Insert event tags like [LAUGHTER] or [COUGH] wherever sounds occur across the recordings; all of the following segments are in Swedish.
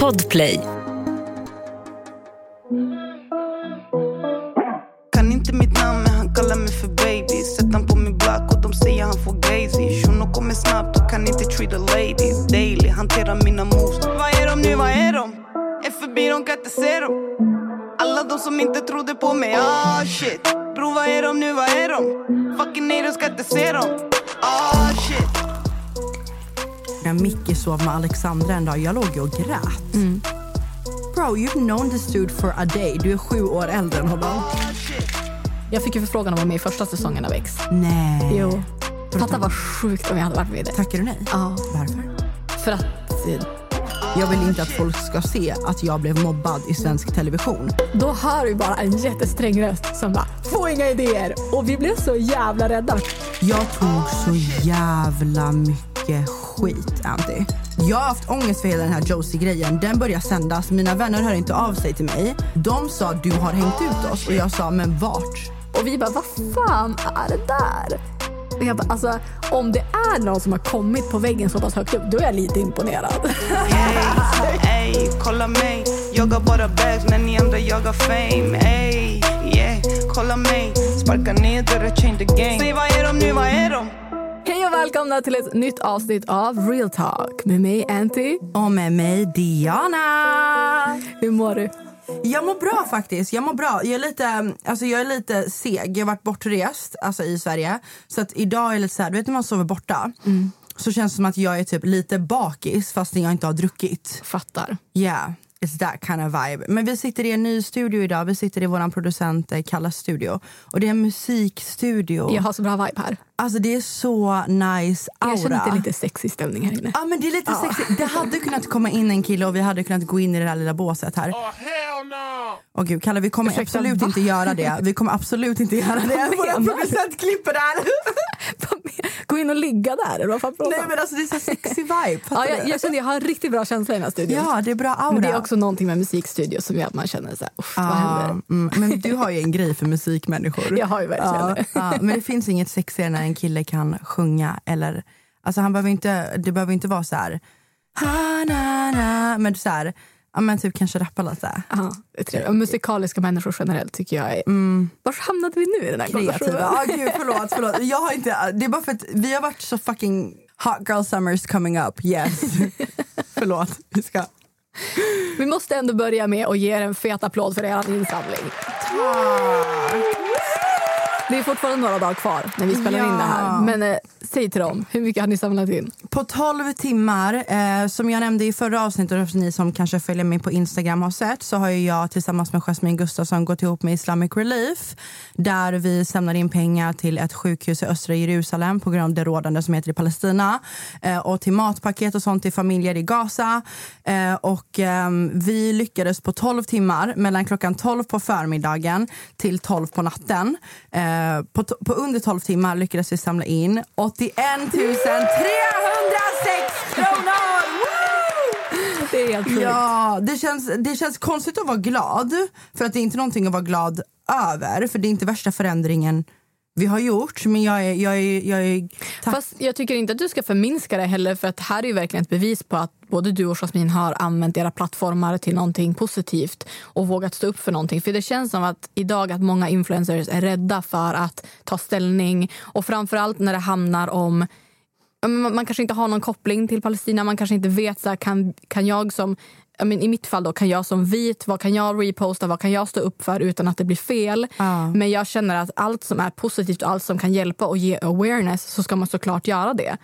Podplay. Kan inte mitt namn men han kallar mig för baby. Sätter han på min block och de säger han får gazy. Shunon kommer snabbt och kan inte treat a ladies daily hanterar mina moves. Vad är de nu, vad är de? Är förbi, de kan inte se dem. Alla de som inte trodde på mig, ah shit. Bro vad är de nu, vad är de? Fucking haters kan inte se dem. Ah shit. När Micke sov med Alexandra en dag, jag låg ju och grät. Bro, you've known this dude for a day. Du är sju år äldre än honom. Jag fick ju förfrågan om att vara med i första säsongen av X. Nej. Jo. Fatta vad sjukt om jag hade varit med i det. Tackar du nej? Ja, Varför? för att eh, Jag vill inte att folk ska se att jag blev mobbad i svensk television. då hör vi bara en jättesträng röst som bara “få inga idéer” och vi blev så jävla rädda. Jag tog så jävla mycket skit, Anty. Jag har haft ångest för hela den här Josie-grejen. Den börjar sändas. Mina vänner hör inte av sig till mig. De sa du har hängt ut oss och jag sa men vart? Och vi bara “vad fan är det där?” och jag bara, alltså, om det är någon som har kommit på väggen så pass högt upp, då är jag lite imponerad. Ey, [LAUGHS] ey, kolla mig Jagar bara bags när ni andra jagar fame Ey, yeah, kolla mig Sparka ner dörrar, change the game Säg vad är de nu, vad är de? Hej och välkomna till ett nytt avsnitt av Real Talk med mig Anty. Och med mig Diana. Hur mår du? Jag mår bra faktiskt. Jag mår bra. Jag är lite, alltså jag är lite seg. Jag har varit bortrest alltså i Sverige. Så att idag är lite så här, du vet när man sover borta. Så känns det som att jag är typ lite bakis fast jag inte har druckit. Fattar. Yeah, it's that kind of vibe. Men vi sitter i en ny studio idag. Vi sitter i vår producent eh, Kallas studio. Och det är en musikstudio. Jag har så bra vibe här. Alltså det är så nice aura. Jag känner att det är lite sexig stämning här inne. Ja men det är lite sexigt. Det hade kunnat komma in en kille och vi hade kunnat gå in i det där lilla båset här. Åh oh, gud, Kalle vi kommer Ursäkta, absolut va? inte göra det. Vi kommer absolut inte göra det. [LAUGHS] Vår producent klipper där. [LAUGHS] Gå in och ligga där, eller vad fan Nej men alltså det är så sexy vibe. Ja, jag, jag känner jag har en riktigt bra känsla i den här studion. Ja, det är bra aura. Men det är också någonting med musikstudio som gör att man känner så här, vad Ja, händer? mm, men du har ju en grej för musikmänniskor. [LAUGHS] Jag har ju verkligen det. ja, Men det finns inget sexigare när en kille kan sjunga eller... Alltså han behöver inte, det behöver inte vara så här... Ha, na, na, men så här, ja, men typ kanske rappa lite. Ja, musikaliska människor generellt tycker jag är... Var hamnade vi nu i den här Kreativa. Ja, gud, förlåt, förlåt. Jag har inte, det är bara för att vi har varit så fucking hot girl summers coming up. Yes. [LAUGHS] förlåt. Vi ska... Vi måste ändå börja med att ge er en fet applåd för er insamling. Det är fortfarande några dagar kvar när vi spelar in det här. Ja. Men eh, säg till dem, hur mycket har ni samlat in? På 12 timmar, eh, som jag nämnde i förra avsnittet och ni som kanske följer mig på Instagram har sett så har ju jag tillsammans med Jasmine Gustafsson gått ihop med Islamic Relief där vi samlar in pengar till ett sjukhus i östra Jerusalem på grund av det rådande som heter i Palestina eh, och till matpaket och sånt till familjer i Gaza. Eh, och ehm, vi lyckades på 12 timmar mellan klockan 12 på förmiddagen till 12 på natten. Eh, på, på under 12 timmar lyckades vi samla in 81 306 kronor! Woo! Det är helt sjukt. Ja, det känns, det känns konstigt att vara glad. För att det är inte någonting att vara glad över. För det är inte värsta förändringen vi har gjort. Men jag är, jag är, jag är. Fast jag tycker inte att du ska förminska det heller för att här är ju verkligen ett bevis på att både du och Jasmine har använt era plattformar till någonting positivt och vågat stå upp för någonting. För det känns som att idag att många influencers är rädda för att ta ställning och framförallt när det handlar om ja, man kanske inte har någon koppling till Palestina. Man kanske inte vet så här, kan, kan jag som ja, men I mitt fall då, kan jag som vit, vad kan jag reposta, vad kan jag stå upp för utan att det blir fel? Ja. Men jag känner att allt som är positivt och allt som kan hjälpa och ge awareness så ska man såklart göra det.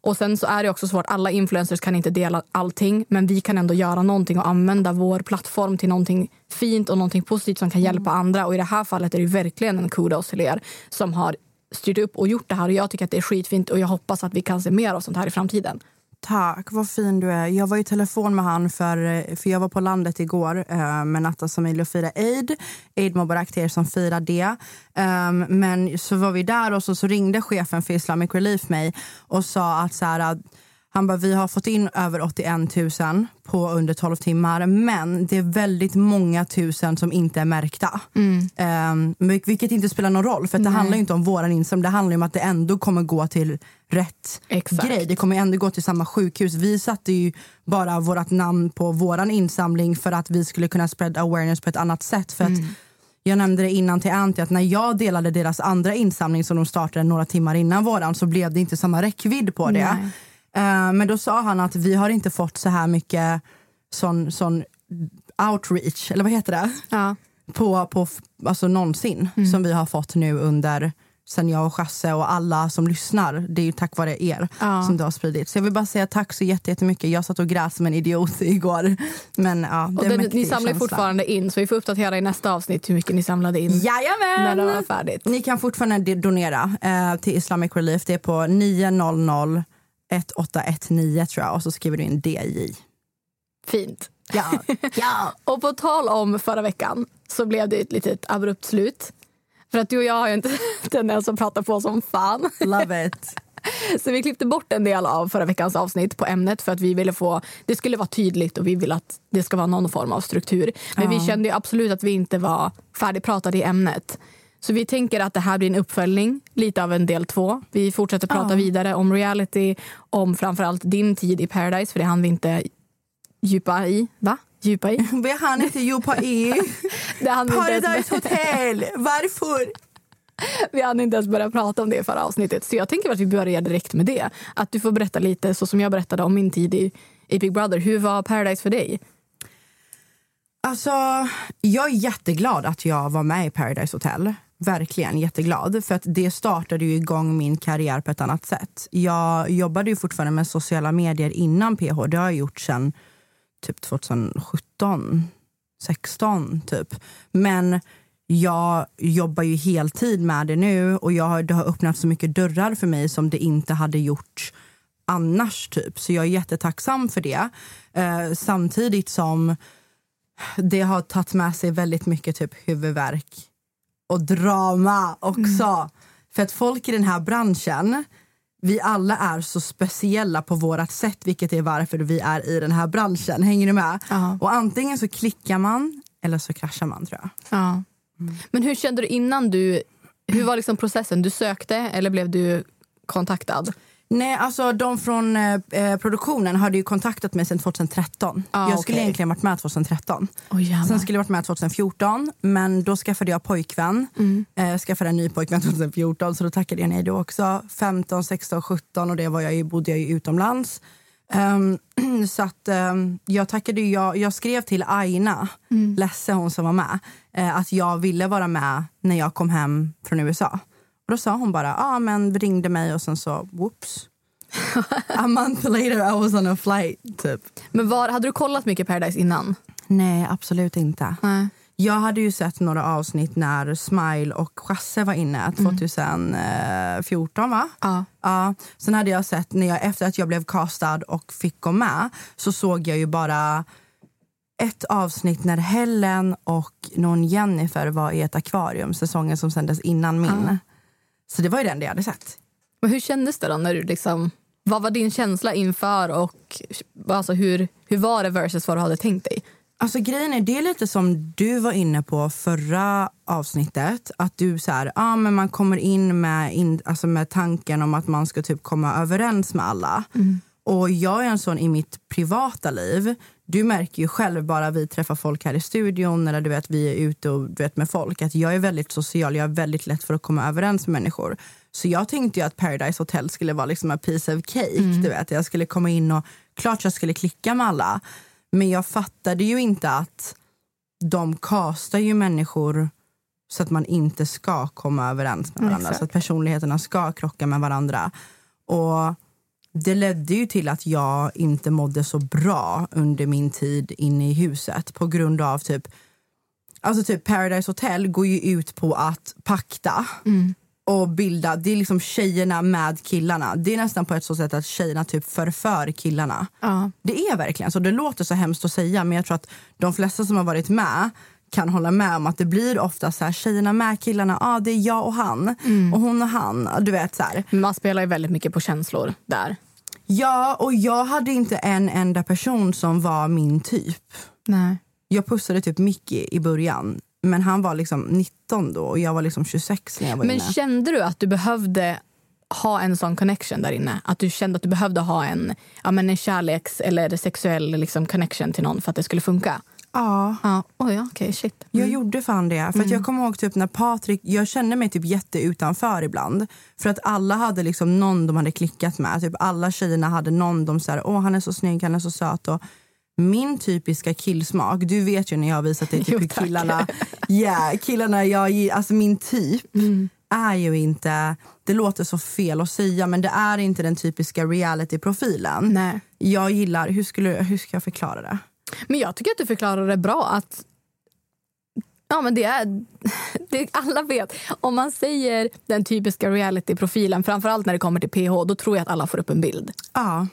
Och sen så är det också svårt, alla influencers kan inte dela allting men vi kan ändå göra någonting och använda vår plattform till någonting fint och någonting positivt som kan hjälpa andra. Och i det här fallet är det verkligen en kudos till er som har styrt upp och gjort det här och jag tycker att det är skitfint och jag hoppas att vi kan se mer av sånt här i framtiden. Tack, vad fin du är. Jag var i telefon med han för, för jag var på landet igår eh, med Nattas familj och firade Eid. Eid Mubarak till er som firar det. Um, men så var vi där och så, så ringde chefen för Islamic Relief mig och sa att så här, han bara, vi har fått in över 81 000 på under 12 timmar men det är väldigt många tusen som inte är märkta. Um, vilket inte spelar någon roll för det handlar inte om våran insamling, det handlar om att det ändå kommer gå till rätt Exakt. grej. Det kommer ändå gå till samma sjukhus. Vi satte ju bara vårt namn på våran insamling för att vi skulle kunna spread awareness på ett annat sätt. För att jag nämnde det innan till Anty att när jag delade deras andra insamling som de startade några timmar innan våran så blev det inte samma räckvidd på det. Nej. Eh, men då sa han att vi har inte fått så här mycket sån, sån outreach, eller vad heter det? Ja. På, på alltså någonsin som vi har fått nu under sen jag och Chasse och alla som lyssnar. Det är ju tack vare er Ja. som det har spridits. Så jag vill bara säga tack så jätte- jättemycket. Jag satt och grät som en idiot [LAUGHS] igår. Men ja, Och den, ni samlar känsla. fortfarande in så vi får uppdatera i nästa avsnitt hur mycket ni samlade in när det var Jajamän! färdigt. Ni kan fortfarande donera eh, till Islamic Relief. Det är på 900 1819 tror jag och så skriver du in DJ. Fint. Ja. ja. [LAUGHS] Och på tal om förra veckan så blev det ett litet abrupt slut. För att du och jag har ju inte [LAUGHS] tendens att prata på som fan. Love it. [LAUGHS] Så vi klippte bort en del av förra veckans avsnitt på ämnet för att vi ville få, det skulle vara tydligt och vi vill att det ska vara någon form av struktur. Men vi Ja. kände ju absolut att vi inte var färdigpratade i ämnet. Så vi tänker att det här blir en uppföljning, lite av en del två. Vi fortsätter prata Ja. vidare om reality, om framförallt din tid i Paradise, för det hann vi inte djupa i. Va? Djupa i? [LAUGHS] Vi hann inte djupa i [LAUGHS] Paradise Hotel. Varför? [LAUGHS] vi hann inte ens börja prata om det i förra avsnittet. Så jag tänker att vi börjar direkt med det. Att du får berätta lite, så som jag berättade om min tid i, i Big Brother. Hur var Paradise för dig? Alltså, jag är jätteglad att jag var med i Paradise Hotel. Verkligen jätteglad. För att det startade ju igång min karriär på ett annat sätt. Jag jobbade ju fortfarande med sociala medier innan PH. Det har jag gjort sedan typ 2017, 16 typ. Men jag jobbar ju heltid med det nu och jag, har- det har öppnat så mycket dörrar för mig som det inte hade gjort annars. typ. Så jag är jättetacksam för det. Eh, samtidigt som det har tagit med sig väldigt mycket typ huvudvärk och drama också. För att folk i den här branschen, vi alla är så speciella på vårat sätt vilket är varför vi är i den här branschen. Hänger du med? Ja. Och antingen så klickar man eller så kraschar man tror jag. Ja. Men hur kände du innan du... Hur var liksom processen? Du sökte eller blev du kontaktad? Nej, alltså de från eh, eh, produktionen hade ju kontaktat mig sedan 2013. Ah, jag skulle okej. egentligen varit med 2013. Oh, Sen skulle jag varit med 2014, men då skaffade jag pojkvän. Eh, skaffade en ny pojkvän 2014, så då tackade jag nej då också. 15, 16, 17 och det var jag ju, bodde jag ju utomlands. Ehm, [CLEARS THROAT] så att ehm, jag tackade jag, jag skrev till Aina, Lesse hon som var med, eh, att jag ville vara med när jag kom hem från USA. Och då sa hon bara, ja ah, men ringde mig och sen så whoops. a month later I was on a flight typ. Men var, hade du kollat mycket Paradise innan? Nej, absolut inte. Nej. Jag hade ju sett några avsnitt när Smile och Chasse var inne 2014 va? Ja. Ja. Sen hade jag sett, när jag, efter att jag blev castad och fick gå med så såg jag ju bara ett avsnitt när Helen och någon Jennifer var i ett akvarium, säsongen som sändes innan min. Ah. Så det var ju den jag hade sett. Men hur kändes det då? när du liksom... Vad var din känsla inför och alltså hur, hur var det versus vad du hade tänkt dig? Alltså grejen är, det är lite som du var inne på förra avsnittet. Att du så här, ah, men man kommer in med, in, alltså med tanken om att man ska typ komma överens med alla. Och jag är en sån i mitt privata liv. Du märker ju själv bara vi träffar folk här i studion eller du vet vi är ute och du vet med folk att jag är väldigt social, jag är väldigt lätt för att komma överens med människor. Så jag tänkte ju att Paradise Hotel skulle vara liksom a piece of cake. Du vet. Jag skulle komma in och klart jag skulle klicka med alla. Men jag fattade ju inte att de kastar ju människor så att man inte ska komma överens med varandra. Exakt. Så att personligheterna ska krocka med varandra. Och det ledde ju till att jag inte mådde så bra under min tid inne i huset på grund av typ Alltså typ Paradise Hotel går ju ut på att pakta och bilda, det är liksom tjejerna med killarna. Det är nästan på ett så sätt att tjejerna typ förför killarna. Ja. Det är verkligen så. Det låter så hemskt att säga men jag tror att de flesta som har varit med kan hålla med om att det blir ofta så här tjejerna med killarna, ah, det är jag och han och hon och han. Du vet så här. Man spelar ju väldigt mycket på känslor där. Ja, och jag hade inte en enda person som var min typ. Nej. Jag pussade typ Mickey i början. Men han var liksom 19 då och jag var liksom 26 när jag var Men inne. kände du att du behövde ha en sån connection där inne? Att du kände att du behövde ha en, ja, men en kärleks eller sexuell liksom, connection till någon för att det skulle funka? Ja, Ja, oj, okej, shit. jag gjorde fan det. För att jag kommer ihåg typ när Patrik, jag kände mig typ jätte utanför ibland. För att alla hade liksom någon de hade klickat med. Typ alla tjejerna hade någon de sa, åh han är så snygg, han är så söt. Och min typiska killsmak, du vet ju när jag har visat dig [LAUGHS] typ Jo, killarna, yeah, killarna jag alltså min typ är ju inte, det låter så fel att säga men det är inte den typiska reality-profilen. Nej. Jag gillar, hur, skulle, hur ska jag förklara det? Men jag tycker att du förklarar det bra. att Ja, men det är, det, alla vet. Om man säger den typiska reality-profilen, framförallt när det kommer till PH, då tror jag att alla får upp en bild. Ja.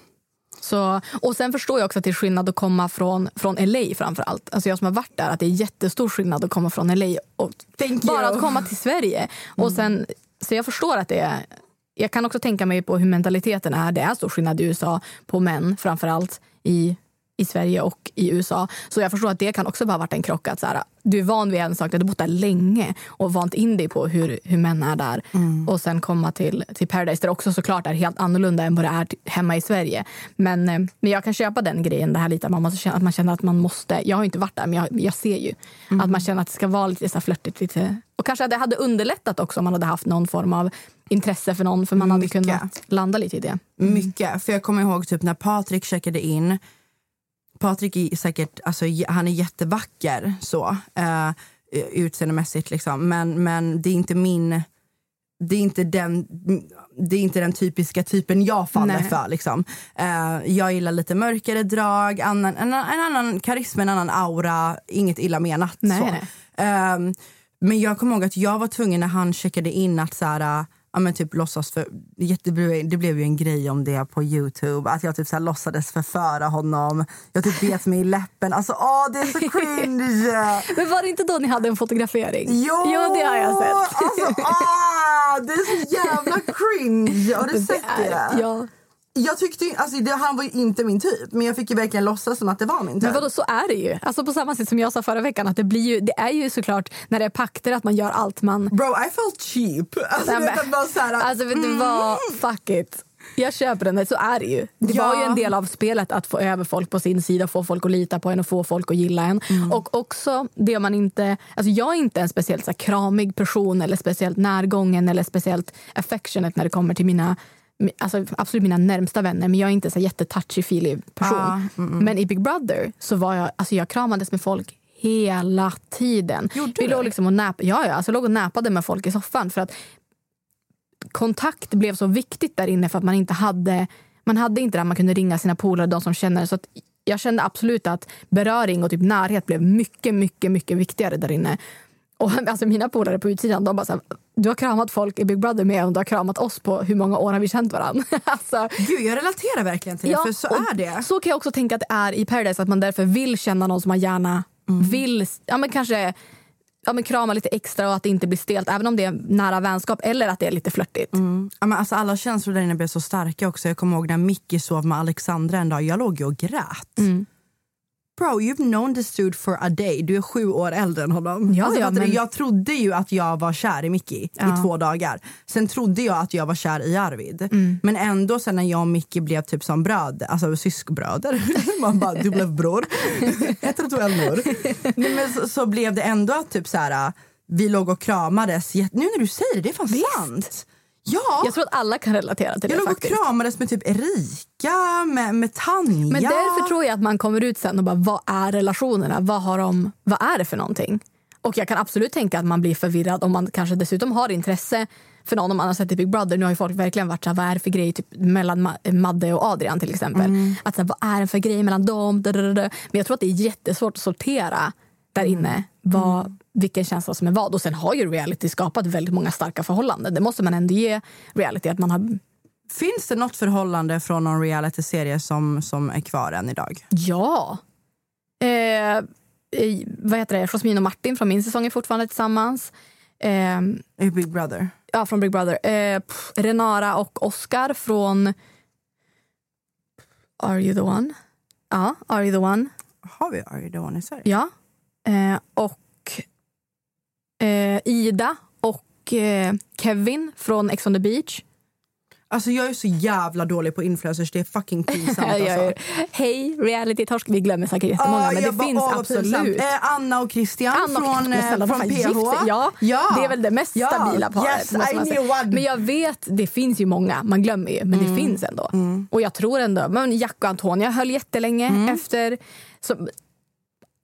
Så, och sen förstår jag också att det är skillnad att komma från, från LA framför allt. Alltså jag som har varit där, att det är jättestor skillnad att komma från LA och Thank bara you. att komma till Sverige. Och sen, så jag förstår att det är... Jag kan också tänka mig på hur mentaliteten är. Det är stor skillnad i USA på män framför allt i, i Sverige och i USA. Så jag förstår att det kan också bara ha varit en krock. Att så här, du är van vid en sak, du har bott där länge och vant in dig på hur, hur män är där. Och sen komma till, till Paradise där det också såklart är helt annorlunda än vad det är hemma i Sverige. Men, eh, men jag kan köpa den grejen, det här lite att man, måste känna, att man känner att man måste. Jag har inte varit där men jag, jag ser ju att man känner att det ska vara lite så här flörtigt. Lite, och kanske att det hade underlättat också om man hade haft någon form av intresse för någon för man hade Mycket. kunnat landa lite i det. Mycket. För jag kommer ihåg typ när Patrik checkade in. Patrik är säkert, alltså, han är jättevacker så. Uh, utseendemässigt liksom. Men, men det är inte min... Det är inte den, det är inte den typiska typen jag faller Nej. för. Liksom. Eh, jag gillar lite mörkare drag, annan, en, en annan karisma, en annan aura. Inget illa menat. Nej, så. Ehm, men jag kommer ihåg att jag var tvungen när han checkade in att så här, ja, men typ låtsas för, det, blev, ju en grej om det på Youtube. Att jag typ så här, låtsades förföra honom. Jag typ bet mig i läppen. Alltså åh det är så cringe! [LAUGHS] Men var det inte då ni hade en fotografering? Jo! jo det har jag sett. Alltså, ah, det är så jävla cringe! Har du [LAUGHS] sett det? Ja. Jag tyckte alltså, det, han var ju inte min typ men jag fick ju verkligen låtsas som att det var min typ. Men vadå, så är det ju. Alltså på samma sätt som jag sa förra veckan, att det, blir ju, det är ju såklart när det är pakter att man gör allt man... Bro I felt cheap. Alltså, Nej, vet, men- att bara så här, Alltså vet du vad, fuck it. Jag köper den, så är det ju. Det Ja. var ju en del av spelet att få över folk på sin sida, få folk att lita på en och få folk att gilla en. Och också det man inte... Alltså jag är inte en speciellt så här, kramig person eller speciellt närgången eller speciellt affectionate när det kommer till mina Alltså absolut mina närmsta vänner, men jag är inte så jättetouchy-feely person. Ja, Men i Big Brother så var jag, alltså jag kramades med folk hela tiden. Gjorde Vi låg liksom och näp, ja, ja, alltså låg och näpade med folk i soffan för att kontakt blev så viktigt där inne för att man inte hade man hade inte det man kunde ringa sina polare, de som känner. Så att jag kände absolut att beröring och typ närhet blev mycket, mycket, mycket viktigare där inne. Och [LAUGHS] alltså mina polare på utsidan, de bara så här, du har kramat folk i Big Brother mer än du har kramat oss på hur många år har vi känt varandra? [LAUGHS] alltså, Gud, jag relaterar verkligen till det, för så är det. Så kan jag också tänka att det är i Paradise, att man därför vill känna någon som man gärna Mm. vill ja, men kanske ja, men krama lite extra och att det inte blir stelt, även om det är nära vänskap eller att det är lite flörtigt. Ja, men alltså, alla känslor där inne blev så starka också. Jag kommer ihåg när Mickey sov med Alexandra en dag. Jag låg och grät. Mm. Bro, you've known this dude for a day. Du är sju år äldre än honom. Ja, alltså, ja, men- Jag trodde ju att jag var kär i Mickey Ja. i två dagar. Sen trodde jag att jag var kär i Arvid. Mm. Men ändå sen när jag och Mickey blev typ som bröder, alltså syskbröder. [LAUGHS] Man bara, du blev bror. [LAUGHS] Det duellmor? Nej, men så, så blev det ändå att typ så här, vi låg och kramades. Nu när du säger det, det är fan sant. Ja. Jag tror att alla kan relatera till Jag det låg och kramades med typ Erika, med, med Tanja. Men därför tror jag att man kommer ut sen och bara, vad är relationerna? Vad, har de, vad är det för någonting? Och jag kan absolut tänka att man blir förvirrad om man kanske dessutom har intresse för någon om man har sett i Big Brother. Nu har ju folk verkligen varit så här, vad är det för grej typ, mellan Ma- Madde och Adrian till exempel. Att så här, vad är det för grej mellan dem? Men jag tror att det är jättesvårt att sortera där inne vad, vilken känsla som är vad. Och sen har ju reality skapat väldigt många starka förhållanden. Det måste man ändå ge reality. att man har Finns det något förhållande från någon realityserie som, som är kvar än idag? Ja. Eh, vad heter det? Jasmin och Martin från min säsong är fortfarande tillsammans. Eh, Big Brother? ja, från Big Brother. Eh, pff, Renara och Oscar från Are you the one? Ja, Are you the one? Har vi Are you the one i Sverige? Ja. Eh, och eh, Ida och eh, Kevin från Ex on the beach. Alltså jag är så jävla dålig på influencers, det är fucking pinsamt [LAUGHS] Jag alltså. Hej, reality-torsk. Vi glömmer säkert jättemånga, Ah, men det bara, finns vad absolut. Eh, Anna och Christian Anna och- från, snälla, eh, de från PH. Ja, ja, Det är väl det mest Ja. stabila paret. Yes. Men jag vet, det finns ju många. Man glömmer ju, men det finns ändå. Och jag tror ändå, men Jack och Antonia höll jättelänge efter. Så,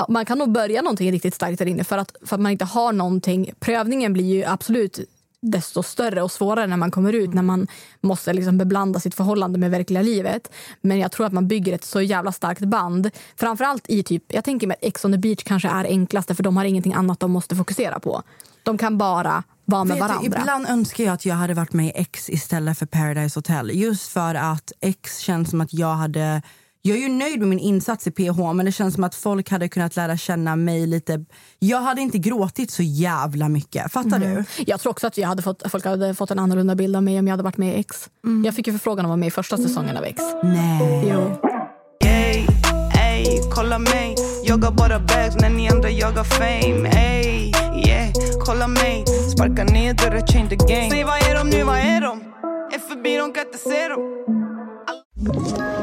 man kan nog börja någonting riktigt starkt där inne för att, för att man inte har någonting. Prövningen blir ju absolut desto större och svårare när man kommer ut när man måste liksom beblanda sitt förhållande med verkliga livet. Men jag tror att man bygger ett så jävla starkt band. Framförallt i typ, jag tänker mig att Ex on the beach kanske är enklaste för de har ingenting annat de måste fokusera på. De kan bara vara med Vet du, varandra. ibland önskar jag att jag hade varit med i X istället för Paradise Hotel. Just för att X känns som att jag hade... Jag är ju nöjd med min insats i PH men det känns som att folk hade kunnat lära känna mig lite... Jag hade inte gråtit så jävla mycket. Fattar du? Jag tror också att jag hade fått, folk hade fått en annorlunda bild av mig om jag hade varit med i X. Jag fick ju förfrågan om att vara med i första säsongen av X. Nej. Jo. Ey, ey, kolla mig Jagar bara bags när ni andra jagar fame Ey, yeah, kolla mig Sparka ner dörrar, change the game Säg vad är de nu, vad är de? Är förbi, de kan inte se dem Ett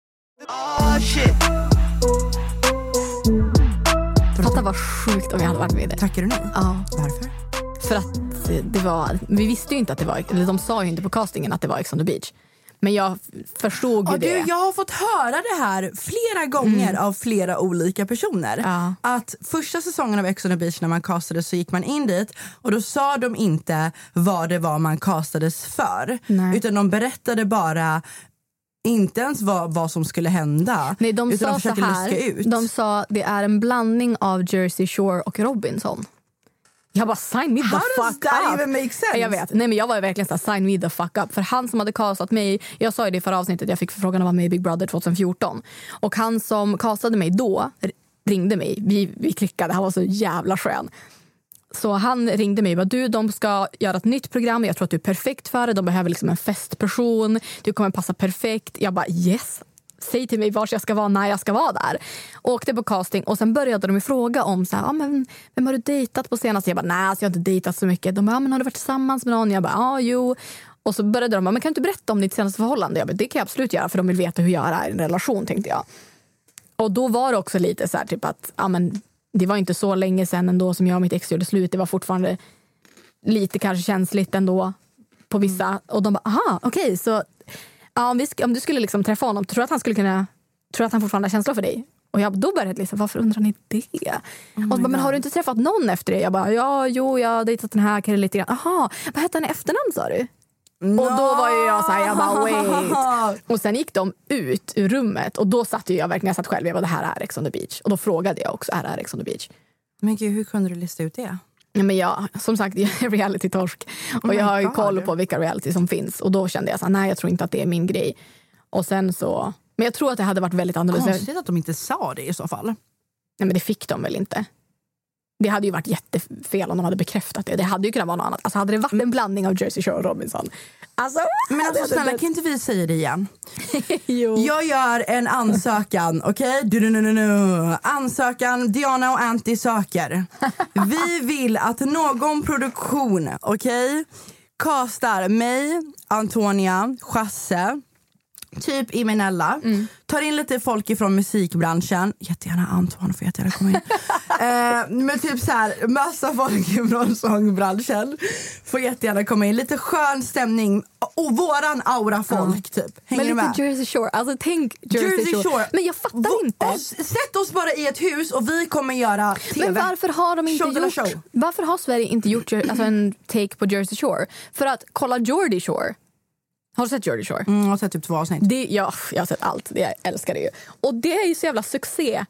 Shit Fatta vad sjukt om jag hade varit med i det. Tackar du nej? Ja, Varför? för att det var, vi visste ju inte att det var, eller de sa ju inte på castingen att det var Ex on the beach. Men jag förstod ju Ja, det. du, jag har fått höra det här flera gånger av flera olika personer. Ja. Att första säsongen av Ex on the beach när man castades så gick man in dit och då sa de inte vad det var man castades för. Nej. Utan de berättade bara inte ens vad, vad som skulle hända. Nej, de utan sa de så här. ut. De sa det är en blandning av Jersey Shore och Robinson. Jag bara sign me the How fuck up. even make sense? Jag vet. Nej, men jag var verkligen så här, sign me the fuck up. För han som hade castat mig, jag sa ju det i förra avsnittet, jag fick förfrågan att vara med i Big Brother 2014. Och han som castade mig då ringde mig. Vi, vi klickade, han var så jävla skön. Så han ringde mig och bara, du de ska göra ett nytt program, jag tror att du är perfekt för det. De behöver liksom en festperson, du kommer passa perfekt. Jag bara yes, säg till mig var jag ska vara när jag ska vara där. Åkte på casting och sen började de fråga om så här, ah, men, vem har du dejtat på senaste? Jag bara nej, alltså, jag har inte dejtat så mycket. De bara, ah, men har du varit tillsammans med någon? Jag bara ja, ah, jo. Och så började de bara, men kan du inte berätta om ditt senaste förhållande? Jag bara, det kan jag absolut göra för de vill veta hur jag är i en relation tänkte jag. Och då var det också lite så här, typ att ja, men, det var inte så länge sedan ändå som jag och mitt ex gjorde slut. Det var fortfarande lite kanske känsligt ändå på vissa. Och de bara, aha, okej, så ja, om, vi, om du skulle liksom träffa honom, tror du att han skulle kunna, tror att han fortfarande har känslor för dig? Och jag, då började liksom, varför undrar ni det? och så bara, men har du inte träffat någon efter det? Jag bara, ja, jo, jag har dejtat den här killen lite grann. Aha, vad hette han i efternamn sa du? Och då var ju jag så här, jag bara wait. Och sen gick de ut ur rummet och då satt jag verkligen, jag satt själv, jag bara det här är Ex on the beach. Och då frågade jag också, är det här Ex on the beach? Men gud, hur kunde du lista ut det? Ja, men jag, som sagt, [LAUGHS] jag är reality-torsk. Och my jag har ju God. koll på vilka reality som finns. Och då kände jag så här, nej jag tror inte att det är min grej. Och sen så, men jag tror att det hade varit väldigt annorlunda. Konstigt att de inte sa det i så fall. Nej men det fick de väl inte. Det hade ju varit jättefel om de hade bekräftat det. Det hade ju kunnat vara något annat. Alltså hade det varit en blandning av Jersey Shore och Robinson. Alltså, Men alltså snälla, kan inte vi säga det igen? [LAUGHS] jo. Jag gör en ansökan, okej? Okay? Ansökan, Diana och Anty söker. [LAUGHS] Vi vill att någon produktion, okej? Castar mig, Antonia, Chasse, typ Imenella. Tar in lite folk ifrån musikbranschen. Jättegärna Antoine får jättegärna komma in. [LAUGHS] eh, men typ så här, massa folk ifrån sångbranschen. Får jättegärna komma in. Lite skön stämning. Och våran aura-folk typ. Hänger Men du med? lite Jersey Shore. Alltså tänk Jersey, Jersey Shore. Men jag fattar Vå- inte. Oss, sätt oss bara i ett hus och vi kommer göra TV. Men varför har de inte Show gjort... show. Varför har Sverige inte gjort alltså en take på Jersey Shore? För att kolla Geordie Shore. Har du sett Jersey Shore? Mm, jag har sett typ två avsnitt. Det, ja, jag har sett allt. Det, jag älskar det ju. Och det är ju så jävla succé.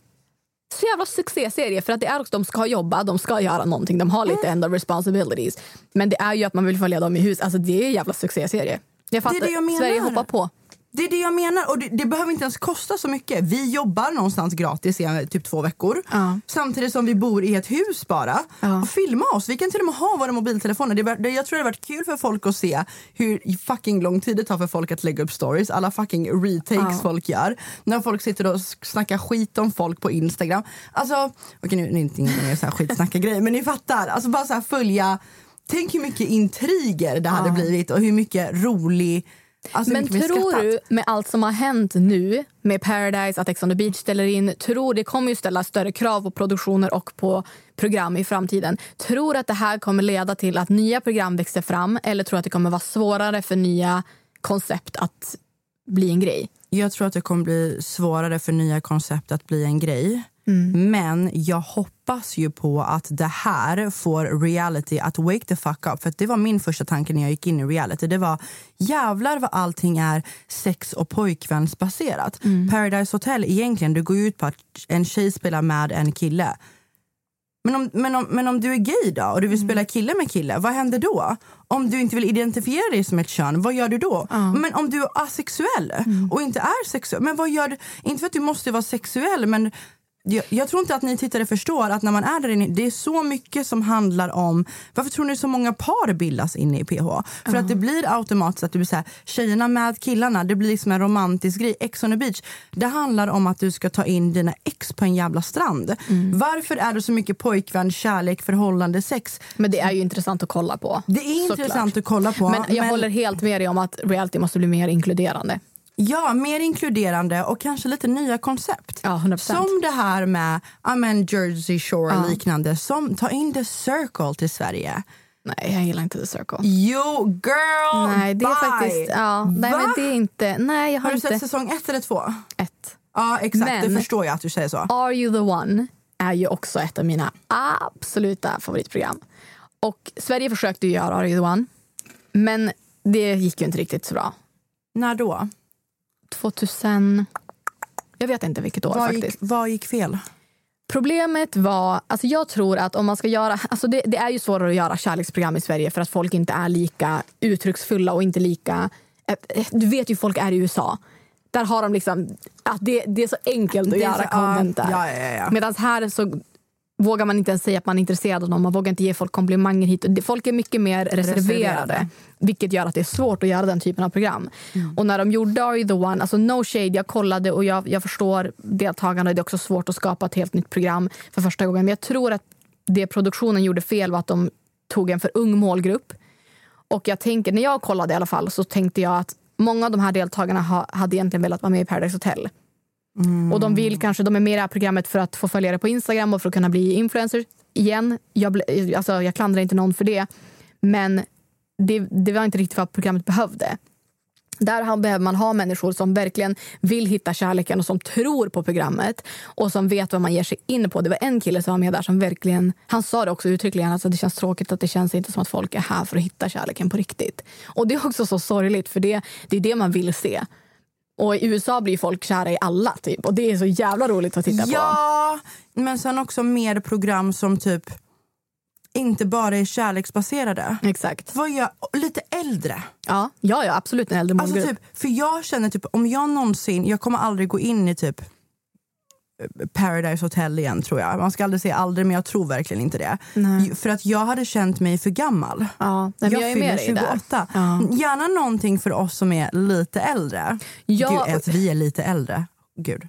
Så jävla succéserie för att det är också, de ska jobba, de ska göra någonting, de har lite end of responsibilities. Men det är ju att man vill följa dem i hus. Alltså det är en jävla succéserie. Jag fattar, det jag menar. Sverige hoppar på. Det är det jag menar. Och det, det, behöver inte ens kosta så mycket. Vi jobbar någonstans gratis i typ två veckor. Ja. Samtidigt som vi bor i ett hus bara. Ja. Och filma oss. Vi kan till och med ha våra mobiltelefoner. Det, det, jag tror det har varit kul för folk att se hur fucking lång tid det tar för folk att lägga upp stories. Alla fucking retakes Ja. folk gör. När folk sitter och snackar skit om folk på Instagram. Alltså, okej nu, nu är det inte ingen så här men ni fattar. Alltså bara så här följa. Tänk hur mycket intriger det hade blivit och hur mycket rolig Alltså, Men tror du med allt som har hänt nu med Paradise, att Ex on the beach ställer in, tror det kommer ju ställa större krav på produktioner och på program i framtiden. Tror att det här kommer leda till att nya program växer fram eller tror att det kommer vara svårare för nya koncept att bli en grej? Jag tror att det kommer bli svårare för nya koncept att bli en grej. Men jag hoppas ju på att det här får reality att wake the fuck up. För det var min första tanke när jag gick in i reality. Det var jävlar vad allting är sex och pojkvänsbaserat. Paradise Hotel egentligen, det går ju ut på att en tjej spelar med en kille. Men om, men, om, men om du är gay då och du vill spela kille med kille, vad händer då? Om du inte vill identifiera dig som ett kön, vad gör du då? Men om du är asexuell och inte är sexuell, men vad gör du? Inte för att du måste vara sexuell, men jag, jag tror inte att ni tittare förstår att när man är där inne, det är så mycket som handlar om, varför tror ni så många par bildas inne i PH? För att det blir automatiskt att du blir så här, tjejerna med killarna, det blir liksom en romantisk grej. Ex on the beach, det handlar om att du ska ta in dina ex på en jävla strand. Varför är det så mycket pojkvän, kärlek, förhållande, sex? Men det är ju intressant att kolla på. Det är intressant att kolla på. Men jag håller helt med dig om att reality måste bli mer inkluderande. Ja, mer inkluderande och kanske lite nya koncept. Ja, 100%. Som det här med ja, men Jersey Shore Ja. och liknande. Som Ta in The Circle till Sverige. Nej, jag gillar inte The Circle. Jo, girl! Nej, det är bye. faktiskt... Ja, nej, Va? men det är inte... Nej, jag har, Har du inte... sett säsong ett eller två? ett. Ja, exakt. Men- det förstår jag att du säger så. Are you the one är ju också ett av mina absoluta favoritprogram. Och Sverige försökte ju göra Are you the one, men det gick ju inte riktigt så bra. När då? 2000... Jag vet inte vilket år Vad faktiskt. gick, vad gick fel? Problemet var, alltså jag tror att om man ska göra, alltså det, det är ju svårare att göra kärleksprogram i Sverige för att folk inte är lika uttrycksfulla och inte lika, du vet ju folk är i USA. Där har de liksom, att det, det är så enkelt att göra så- content där. ja, ja, ja. Medan här så vågar man inte ens säga att man är intresserad av någon, man vågar inte ge folk komplimanger hit. Folk är mycket mer reserverade. Reserverade. Vilket gör att det är svårt att göra den typen av program. Mm. Och när de gjorde Are you the one, alltså no shade, jag kollade och jag, jag förstår deltagarna. Det är också svårt att skapa ett helt nytt program för första gången. Men jag tror att det produktionen gjorde fel var att de tog en för ung målgrupp. Och jag tänker, när jag kollade i alla fall så tänkte jag att många av de här deltagarna ha, hade egentligen velat vara med i Paradise Hotel. Och de vill kanske, de är med i det här programmet för att få följare på Instagram och för att kunna bli influencers. Igen, jag, alltså, jag klandrar inte någon för det. Men det, det var inte riktigt vad programmet behövde. Där behöver man ha människor som verkligen vill hitta kärleken och som tror på programmet och som vet vad man ger sig in på. Det var en kille som var med där som verkligen, han sa det också uttryckligen, alltså det känns tråkigt att det känns inte som att folk är här för att hitta kärleken på riktigt. Och det är också så sorgligt för det, det är det man vill se. Och i USA blir folk kära i alla typ och det är så jävla roligt att titta på. Ja, men sen också mer program som typ inte bara är kärleksbaserade. Exakt. Vad gör, lite äldre. Ja, ja, ja absolut en äldre Alltså målgrupp. typ, för jag känner typ om jag någonsin, jag kommer aldrig gå in i typ Paradise Hotel igen tror jag. Man ska aldrig säga aldrig men jag tror verkligen inte det. Nej. För att jag hade känt mig för gammal. ja, men jag, jag är fyller med dig där. 28. Ja. Gärna någonting för oss som är lite äldre. Ja. Gud, att vi är lite äldre. Gud.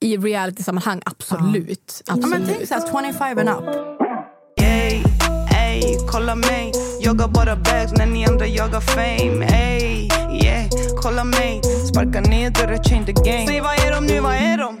I reality-sammanhang, absolut. Ja, men absolut. tänk såhär 25 and up. Ey, ey, kolla mig Jagar bara bags när ni andra jagar fame Ey, yeah, kolla mig Sparka ner dörrar, change the game Säg vad är de nu, vad är de?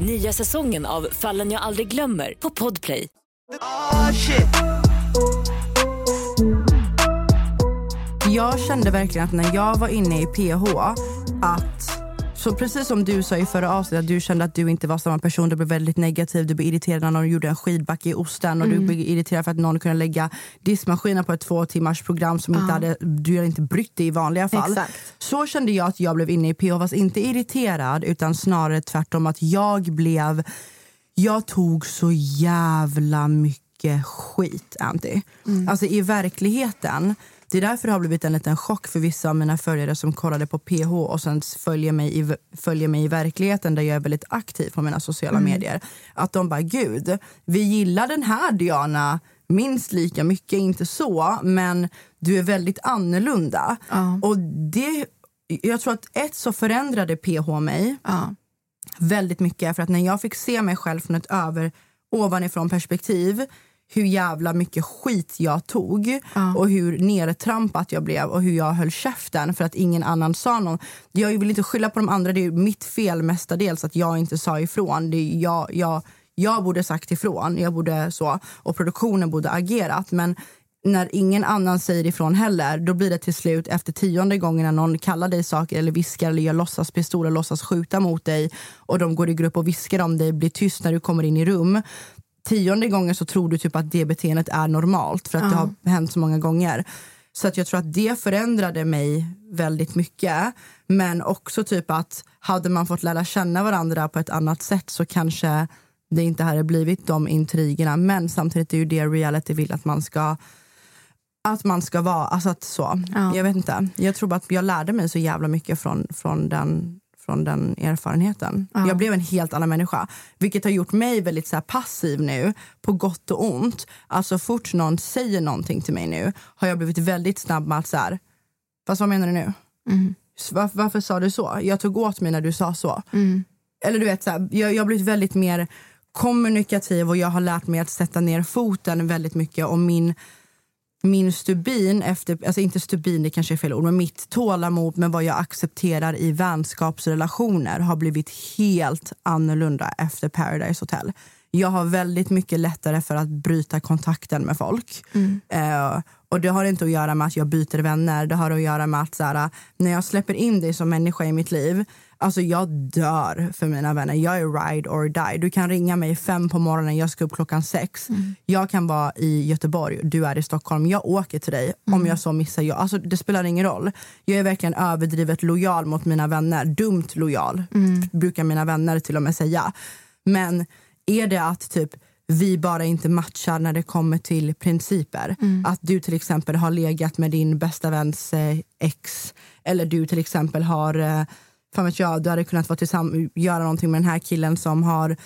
Nya säsongen av Fallen jag aldrig glömmer på Podplay. Oh shit. Jag kände verkligen att när jag var inne i PH att så precis som du sa i förra avsnittet, att du kände att du inte var samma person. Du blev väldigt negativ, du blev irriterad när någon gjorde en skidbacke i osten och du blev irriterad för att någon kunde lägga diskmaskinen på ett två timmars program som inte hade, du hade inte brytt dig i vanliga fall. Exakt. Så kände jag att jag blev inne i PH, fast inte irriterad utan snarare tvärtom att jag blev jag tog så jävla mycket skit, Anty. Alltså i verkligheten. Det är därför det har blivit en liten chock för vissa av mina följare som kollade på PH och sen följer mig i, följer mig i verkligheten där jag är väldigt aktiv på mina sociala medier. Att de bara, gud, vi gillar den här Diana minst lika mycket, inte så, men du är väldigt annorlunda. Och det, jag tror att ett så förändrade PH mig Ja. väldigt mycket. För att när jag fick se mig själv från ett över, ovanifrån perspektiv hur jävla mycket skit jag tog och hur nertrampat jag blev och hur jag höll käften för att ingen annan sa något. Jag vill inte skylla på de andra, det är mitt fel mestadels att jag inte sa ifrån. Det är jag, jag, jag borde sagt ifrån, jag borde så, och produktionen borde agerat. Men när ingen annan säger ifrån heller, då blir det till slut efter tionde gången när någon kallar dig saker eller viskar eller gör låtsaspistol och låtsas skjuta mot dig och de går i grupp och viskar om dig, blir tyst när du kommer in i rum. Tionde gången så tror du typ att det beteendet är normalt för att det har hänt så många gånger. Så att jag tror att det förändrade mig väldigt mycket. Men också typ att hade man fått lära känna varandra på ett annat sätt så kanske det inte hade blivit de intrigerna. Men samtidigt är ju det reality vill att man ska att man ska vara, alltså att så. Ja. Jag vet inte. Jag tror bara att jag lärde mig så jävla mycket från, från, den, från den erfarenheten. Jag blev en helt annan människa. Vilket har gjort mig väldigt så passiv nu, på gott och ont. Alltså fort någon säger någonting till mig nu har jag blivit väldigt snabb med att så här, fast vad menar du nu? Varför, varför sa du så? Jag tog åt mig när du sa så. Eller du vet, så här, jag, jag har blivit väldigt mer kommunikativ och jag har lärt mig att sätta ner foten väldigt mycket. Och min, min stubin, efter, alltså inte stubin det kanske är fel ord, men mitt tålamod med vad jag accepterar i vänskapsrelationer har blivit helt annorlunda efter Paradise Hotel. Jag har väldigt mycket lättare för att bryta kontakten med folk. Eh, och Det har inte att göra med att jag byter vänner. Det har att göra med att så här, när jag släpper in dig som människa i mitt liv Alltså jag dör för mina vänner. Jag är ride or die. Du kan ringa mig fem på morgonen, jag ska upp klockan sex. Jag kan vara i Göteborg, du är i Stockholm. Jag åker till dig om jag så missar. Jag. Alltså, det spelar ingen roll. Jag är verkligen överdrivet lojal mot mina vänner. Dumt lojal, brukar mina vänner till och med säga. Men är det att typ vi bara inte matchar när det kommer till principer. Att du till exempel har legat med din bästa väns eh, ex eller du till exempel har eh, fan vet jag, du hade kunnat vara tillsammans, göra någonting med den här killen som har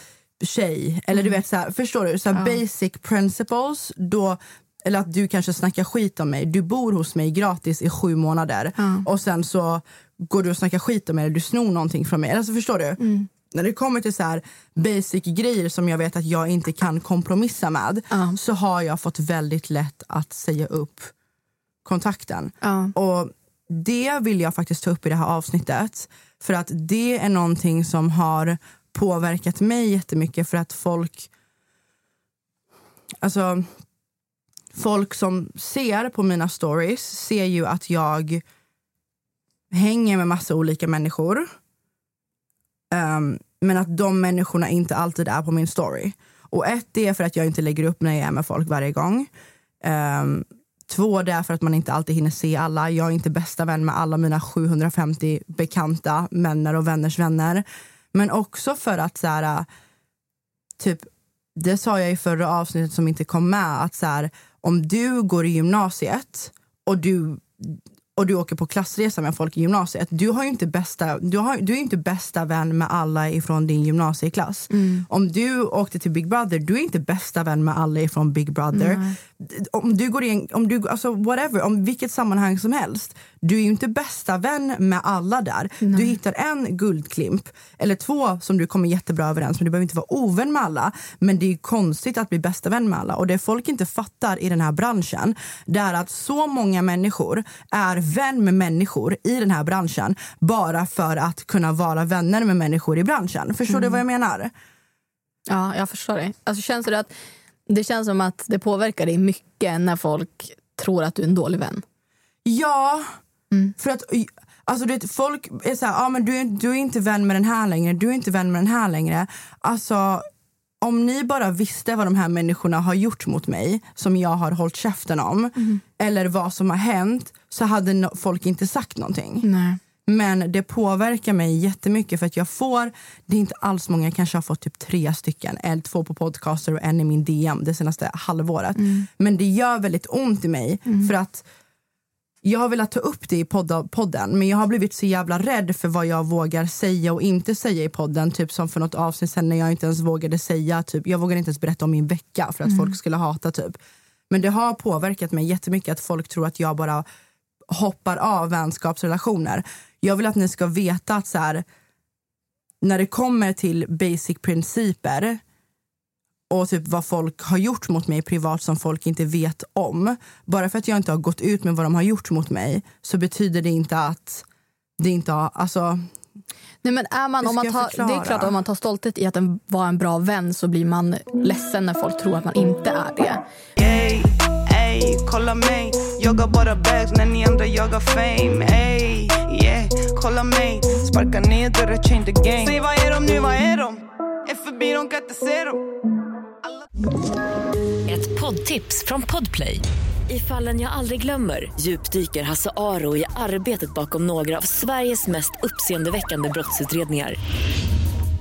tjej. Eller du vet, så här, förstår du? Så här, Basic principles. Då, eller att du kanske snackar skit om mig. Du bor hos mig gratis i sju månader och sen så går du och snackar skit om mig eller du snor någonting från mig. Alltså, förstår du? När det kommer till så här basic grejer som jag vet att jag inte kan kompromissa med så har jag fått väldigt lätt att säga upp kontakten. Ja. Och det vill jag faktiskt ta upp i det här avsnittet. För att det är någonting som har påverkat mig jättemycket för att folk... Alltså, folk som ser på mina stories ser ju att jag hänger med massa olika människor. Um, men att de människorna inte alltid är på min story. Och ett, det är för att jag inte lägger upp när jag är med folk varje gång. Um, Två, det är för att man inte alltid hinner se alla. Jag är inte bästa vän med alla mina 750 bekanta, vänner och vänners vänner. Men också för att så här, typ, det sa jag i förra avsnittet som inte kom med, att så här, om du går i gymnasiet och du och du åker på klassresa med folk i gymnasiet. Du, har inte bästa, du, har, du är inte bästa vän med alla ifrån din gymnasieklass. Om du åkte till Big Brother, du är inte bästa vän med alla ifrån Big Brother. Om du går in, om du, alltså whatever, om vilket sammanhang som helst. Du är inte bästa vän med alla där. Du hittar en guldklimp eller två som du kommer jättebra överens med. Du behöver inte vara ovän med alla. Men det är konstigt att bli bästa vän med alla. Och det folk inte fattar i den här branschen det är att så många människor är vän med människor i den här branschen bara för att kunna vara vänner med människor i branschen. Förstår du vad jag menar? Ja, jag förstår dig. Alltså, känns det, att, det känns som att det påverkar dig mycket när folk tror att du är en dålig vän. Ja, för att alltså, det, folk är så här, ah, men du, är, du är inte vän med den här längre, du är inte vän med den här längre. Alltså, om ni bara visste vad de här människorna har gjort mot mig som jag har hållit käften om eller vad som har hänt så hade no folk inte sagt någonting. Nej. Men det påverkar mig jättemycket för att jag får, det är inte alls många, jag kanske har fått typ tre stycken, en, två på podcaster och en i min DM det senaste halvåret. Men det gör väldigt ont i mig för att jag har velat ta upp det i podden men jag har blivit så jävla rädd för vad jag vågar säga och inte säga i podden. Typ som för något avsnitt sen när jag inte ens vågade säga, typ, jag vågade inte ens berätta om min vecka för att folk skulle hata typ. Men det har påverkat mig jättemycket att folk tror att jag bara hoppar av vänskapsrelationer. Jag vill att ni ska veta att så här, när det kommer till basic principer och typ vad folk har gjort mot mig privat som folk inte vet om. Bara för att jag inte har gått ut med vad de har gjort mot mig så betyder det inte att det inte har... Alltså, Nej, men är man, om man tar, det är klart att om man tar stolthet i att en, vara en bra vän så blir man ledsen när folk tror att man inte är det. Ey, ey, kolla mig Jagar bara bags när ni andra jagar fame Ey, yeah, kolla mig Sparka ner dörrar, change the game Säg vad är de nu, vad är de? Är förbi, de kan inte se dem Ett poddtips från Podplay. I fallen jag aldrig glömmer djupdyker Hasse Aro i arbetet bakom några av Sveriges mest uppseendeväckande brottsutredningar.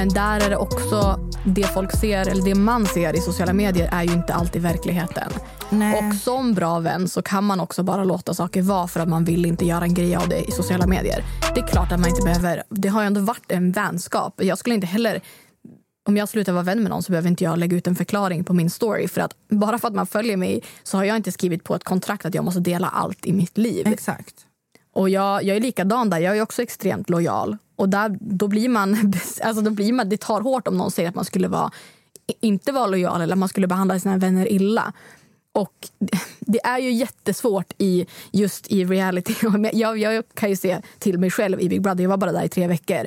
Men där är det också det folk ser, eller det man ser i sociala medier är ju inte alltid verkligheten. Nej. Och som bra vän så kan man också bara låta saker vara för att man vill inte göra en grej av det i sociala medier. Det är klart att man inte behöver, det har ju ändå varit en vänskap. Jag skulle inte heller om jag slutar vara vän med någon så behöver inte jag lägga ut en förklaring på min story. För att bara för att man följer mig så har jag inte skrivit på ett kontrakt att jag måste dela allt i mitt liv. exakt. Och jag, jag är likadan där. Jag är också extremt lojal. Och där, då blir man, [LAUGHS] alltså då blir man, det tar hårt om någon säger att man skulle vara, inte vara lojal eller att man skulle behandla sina vänner illa. Och [LAUGHS] det är ju jättesvårt i just i reality. [LAUGHS] Jag, jag kan ju se till mig själv i Big Brother. Jag var bara där i tre veckor.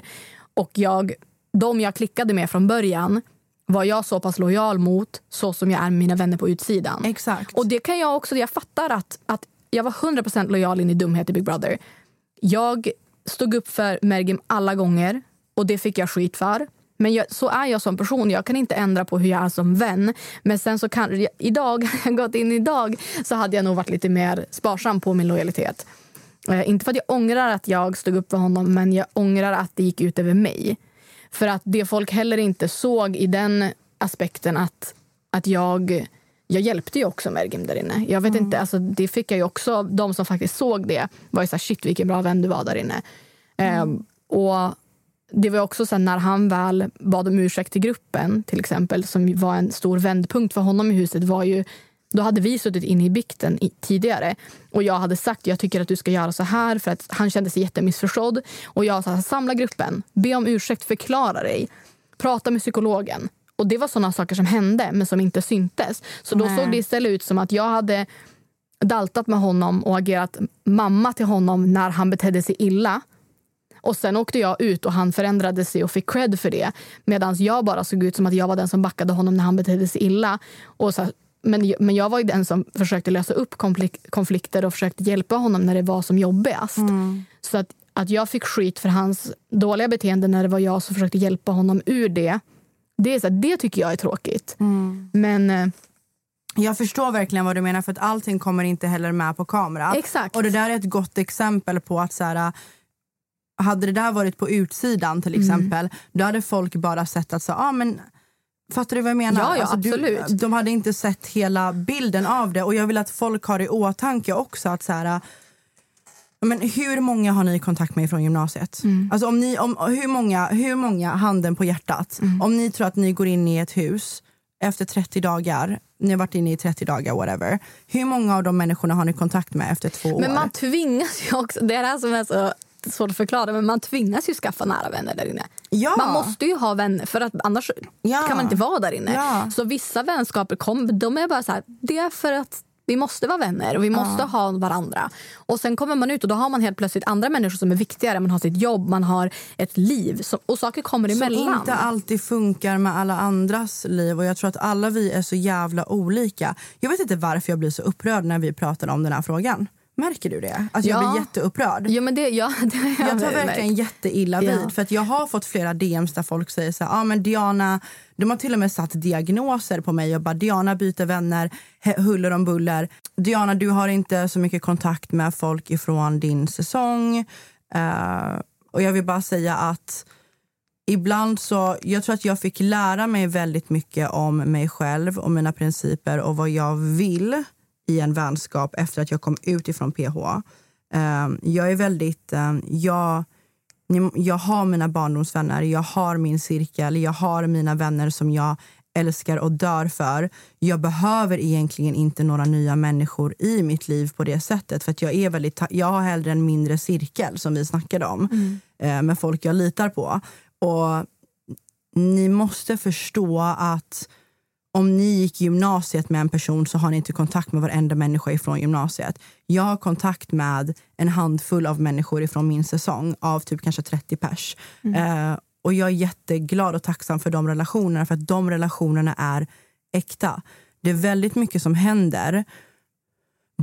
Och jag, de jag klickade med från början var jag så pass lojal mot så som jag är med mina vänner på utsidan. Exakt. Och det kan jag också, jag fattar att, att jag var 100% lojal in i dumhet i Big Brother. Jag stod upp för Mergim alla gånger och det fick jag skit för. Men jag, så är jag som person. Jag kan inte ändra på hur jag är som vän. Men sen så kan idag, [LAUGHS] gått in idag, så hade jag nog varit lite mer sparsam på min lojalitet. Eh, inte för att jag ångrar att jag stod upp för honom, men jag ångrar att det gick ut över mig. För att det folk heller inte såg i den aspekten att, att jag jag hjälpte ju också Mergim där inne. Jag vet inte, alltså, det fick jag också. De som faktiskt såg det var ju så här, shit vilken bra vän du var där inne. Ehm, och det var också så här, när han väl bad om ursäkt till gruppen till exempel som var en stor vändpunkt för honom i huset var ju då hade vi suttit inne i bikten tidigare och jag hade sagt jag tycker att du ska göra så här för att han kände sig jättemissförstådd. Och jag sa samla gruppen, be om ursäkt, förklara dig, prata med psykologen. Och det var såna saker som hände men som inte syntes. Så då Nej. såg det istället ut som att jag hade daltat med honom och agerat mamma till honom när han betedde sig illa. Och sen åkte jag ut och han förändrade sig och fick cred för det. Medan jag bara såg ut som att jag var den som backade honom när han betedde sig illa. Och så här, men, men jag var ju den som försökte lösa upp konflik- konflikter och försökte hjälpa honom när det var som jobbigast. Så att, att jag fick skit för hans dåliga beteende när det var jag som försökte hjälpa honom ur det. Det, är så här, det tycker jag är tråkigt. Men eh, Jag förstår verkligen vad du menar för att allting kommer inte heller med på kamera. Exakt. Och det där är ett gott exempel på att så här, hade det där varit på utsidan till Mm. exempel, då hade folk bara sett att så, ah, men Fattar du vad jag menar? Ja, ja, Alltså, absolut. Du, de hade inte sett hela bilden av det. Och jag vill att folk har i åtanke också att så här, men hur många har ni kontakt med från gymnasiet? Mm. Alltså om ni, om, hur, många, hur många, handen på hjärtat, Mm. om ni tror att ni går in i ett hus efter 30 dagar, ni har varit inne i 30 dagar, whatever. Hur många av de människorna har ni kontakt med efter två år? Men man tvingas ju också, det är det här som är så svårt att förklara, men man tvingas ju skaffa nära vänner där inne. Ja. Man måste ju ha vänner för att annars Ja. kan man inte vara där inne. Ja. Så vissa vänskaper kom, de är bara så här, det är för att vi måste vara vänner och vi måste ha varandra. Och sen kommer man ut och då har man helt plötsligt andra människor som är viktigare. Man har sitt jobb, man har ett liv som, och saker kommer som emellan. inte alltid funkar med alla andras liv. Och Jag tror att alla vi är så jävla olika. Jag vet inte varför jag blir så upprörd när vi pratar om den här frågan. Märker du det? Att jag Ja. blir jätteupprörd. Jo, men det, ja, [LAUGHS] det har Jag tar märkt. verkligen jätteilla vid. Ja. För att jag har fått flera DMs där folk säger så här, ah, men Diana, de har till och med satt diagnoser på mig och bara Diana byter vänner, huller om buller. Diana, du har inte så mycket kontakt med folk ifrån din säsong. Eh, och jag vill bara säga att ibland så, jag tror att jag fick lära mig väldigt mycket om mig själv och mina principer och vad jag vill i en vänskap efter att jag kom ut ifrån PH. Eh, jag är väldigt, eh, jag, jag har mina barndomsvänner, jag har min cirkel, jag har mina vänner som jag älskar och dör för. Jag behöver egentligen inte några nya människor i mitt liv på det sättet. För att jag, är väldigt, jag har hellre en mindre cirkel som vi snackade om eh, med folk jag litar på. Och ni måste förstå att om ni gick gymnasiet med en person så har ni inte kontakt med varenda människa ifrån gymnasiet. Jag har kontakt med en handfull av människor ifrån min säsong, av typ kanske 30 pers. Eh, och jag är jätteglad och tacksam för de relationerna, för att de relationerna är äkta. Det är väldigt mycket som händer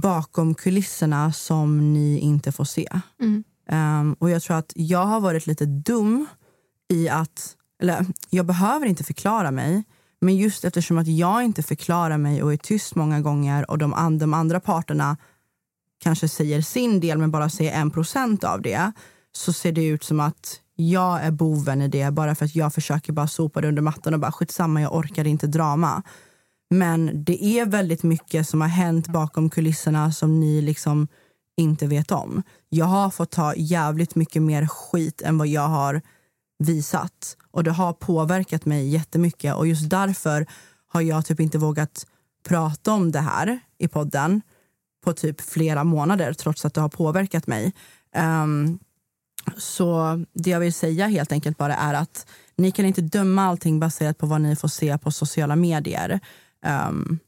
bakom kulisserna som ni inte får se. Um, och jag tror att jag har varit lite dum i att, eller jag behöver inte förklara mig, men just eftersom att jag inte förklarar mig och är tyst många gånger och de, and de andra parterna kanske säger sin del men bara säger en procent av det, så ser det ut som att jag är boven i det bara för att jag försöker bara sopa det under mattan och bara skitsamma, jag orkar inte drama. Men det är väldigt mycket som har hänt bakom kulisserna som ni liksom inte vet om. Jag har fått ta jävligt mycket mer skit än vad jag har visat. Och det har påverkat mig jättemycket. Och just därför har jag typ inte vågat prata om det här i podden på typ flera månader trots att det har påverkat mig. Um, så det jag vill säga helt enkelt bara är att ni kan inte döma allting baserat på vad ni får se på sociala medier. Um,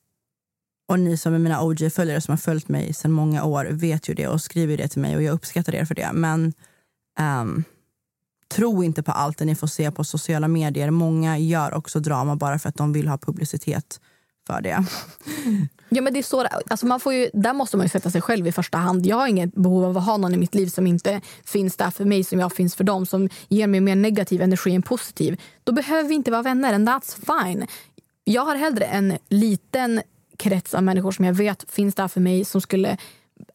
och ni som är mina OG-följare som har följt mig sedan många år vet ju det och skriver det till mig och jag uppskattar er för det. Men um, tro inte på allt det ni får se på sociala medier. Många gör också drama bara för att de vill ha publicitet för det. Ja, men det är så, alltså man får ju, där måste man ju sätta sig själv i första hand. Jag har inget behov av att ha någon i mitt liv som inte finns där för mig som jag finns för dem, som ger mig mer negativ energi än positiv. Då behöver vi inte vara vänner, and that's fine. Jag har hellre en liten krets av människor som jag vet finns där för mig som skulle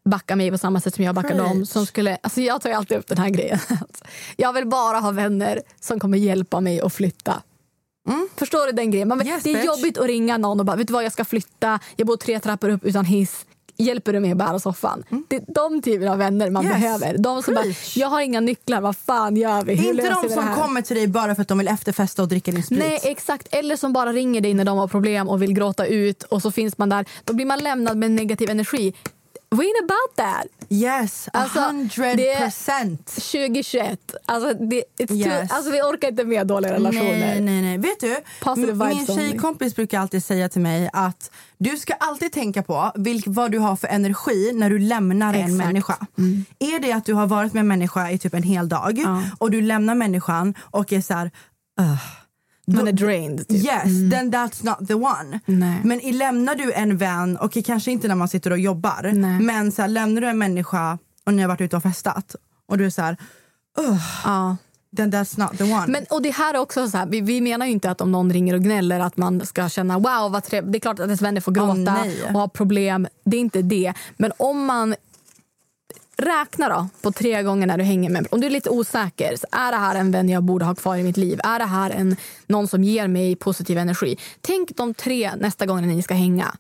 backa mig på samma sätt som jag backar Preach. dem. Som skulle, alltså jag tar alltid upp den här grejen. [LAUGHS] Jag vill bara ha vänner som kommer hjälpa mig att flytta. Förstår du den grejen? Man, Yes, det är bitch. jobbigt att ringa någon och bara, vet du vad, jag ska flytta, jag bor tre trappor upp utan hiss. Hjälper du mig att bära soffan? Det är de typerna av vänner man Yes. behöver. De som bara, Preach. jag har inga nycklar, vad fan gör vi? Hur inte de som kommer till dig bara för att de vill efterfesta och dricka din sprit. Nej, exakt. Eller som bara ringer dig när de har problem och vill gråta ut och så finns man där. Då blir man lämnad med negativ energi. We ain't about that. Yes, Alltså, hundred det- percent. 2021. Alltså, det, Yes. too, alltså vi orkar inte med dåliga relationer. Nej, nej, nej. Vet du, min tjejkompis brukar alltid säga till mig att du ska alltid tänka på vilk, vad du har för energi när du lämnar en Exakt. Mm. människa. Är det att du har varit med en människa i typ en hel dag Ja. och du lämnar människan och är så här... "Ugh." Man är drained. Typ. Yes, then that's not the one. Nej. Men i, lämnar du en vän, och kanske inte när man sitter och jobbar, Nej. men så här, lämnar du en människa och ni har varit ute och festat och du är så här, Ja. then that's not the one. Men, och det här är också så här, vi, vi menar ju inte att om någon ringer och gnäller att man ska känna wow vad trevligt. Det är klart att ens vänner får gråta nej. och ha problem. Det är inte det. Men om man räkna då på tre gånger när du hänger med Om du är lite osäker, är det här en vän jag borde ha kvar i mitt liv? Är det här en, någon som ger mig positiv energi? Tänk de tre nästa gånger ni ska hänga.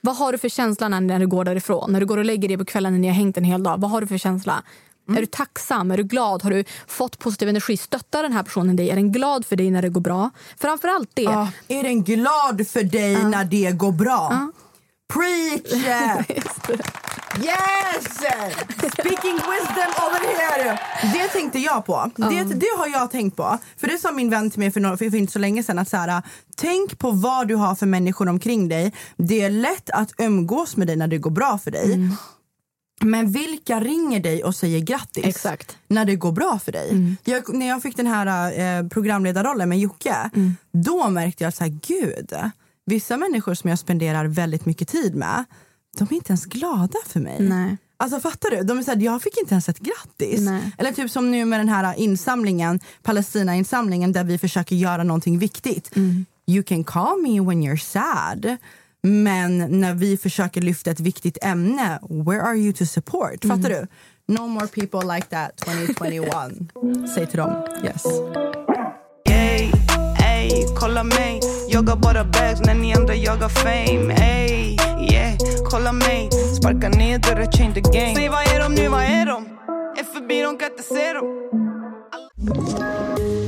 Vad har du för känsla när, när du går därifrån? När du går och lägger dig på kvällen när ni har hängt en hel dag. Vad har du för känsla? Mm. Är du tacksam? Är du glad? Har du fått positiv energi? Stöttar den här personen dig? Är den glad för dig när det går bra? Framförallt det. Ah, är den glad för dig ah. när det går bra? Ah. Preach! [LAUGHS] yes! Speaking wisdom over here! Det tänkte jag på. Det, det har jag tänkt på. För Det sa min vän till mig för, några, för, inte så länge sedan. Att så här, tänk på vad du har för människor omkring dig. Det är lätt att umgås med dig när det går bra för dig. Mm. Men vilka ringer dig och säger grattis Exakt. när det går bra för dig? Mm. Jag, när jag fick den här eh, programledarrollen med Jocke, mm. då märkte jag att gud, vissa människor som jag spenderar väldigt mycket tid med, de är inte ens glada för mig. Nej. Alltså fattar du? De är såhär, jag fick inte ens ett grattis. Nej. Eller typ som nu med den här insamlingen, Palestina-insamlingen där vi försöker göra någonting viktigt. Mm. You can call me when you're sad. Men när vi försöker lyfta ett viktigt ämne, where are you to support? Mm. Fattar du? No more people like that 2021. [LAUGHS] Säg till dem. Yes. Hey, hey, kolla mig. Jagar bara bags när ni andra jagar fame. Hey, yeah, kolla mig. Sparka ner dörrar, change the game. Säg vad är de nu, vad är de? Är förbi, de kan inte se dem.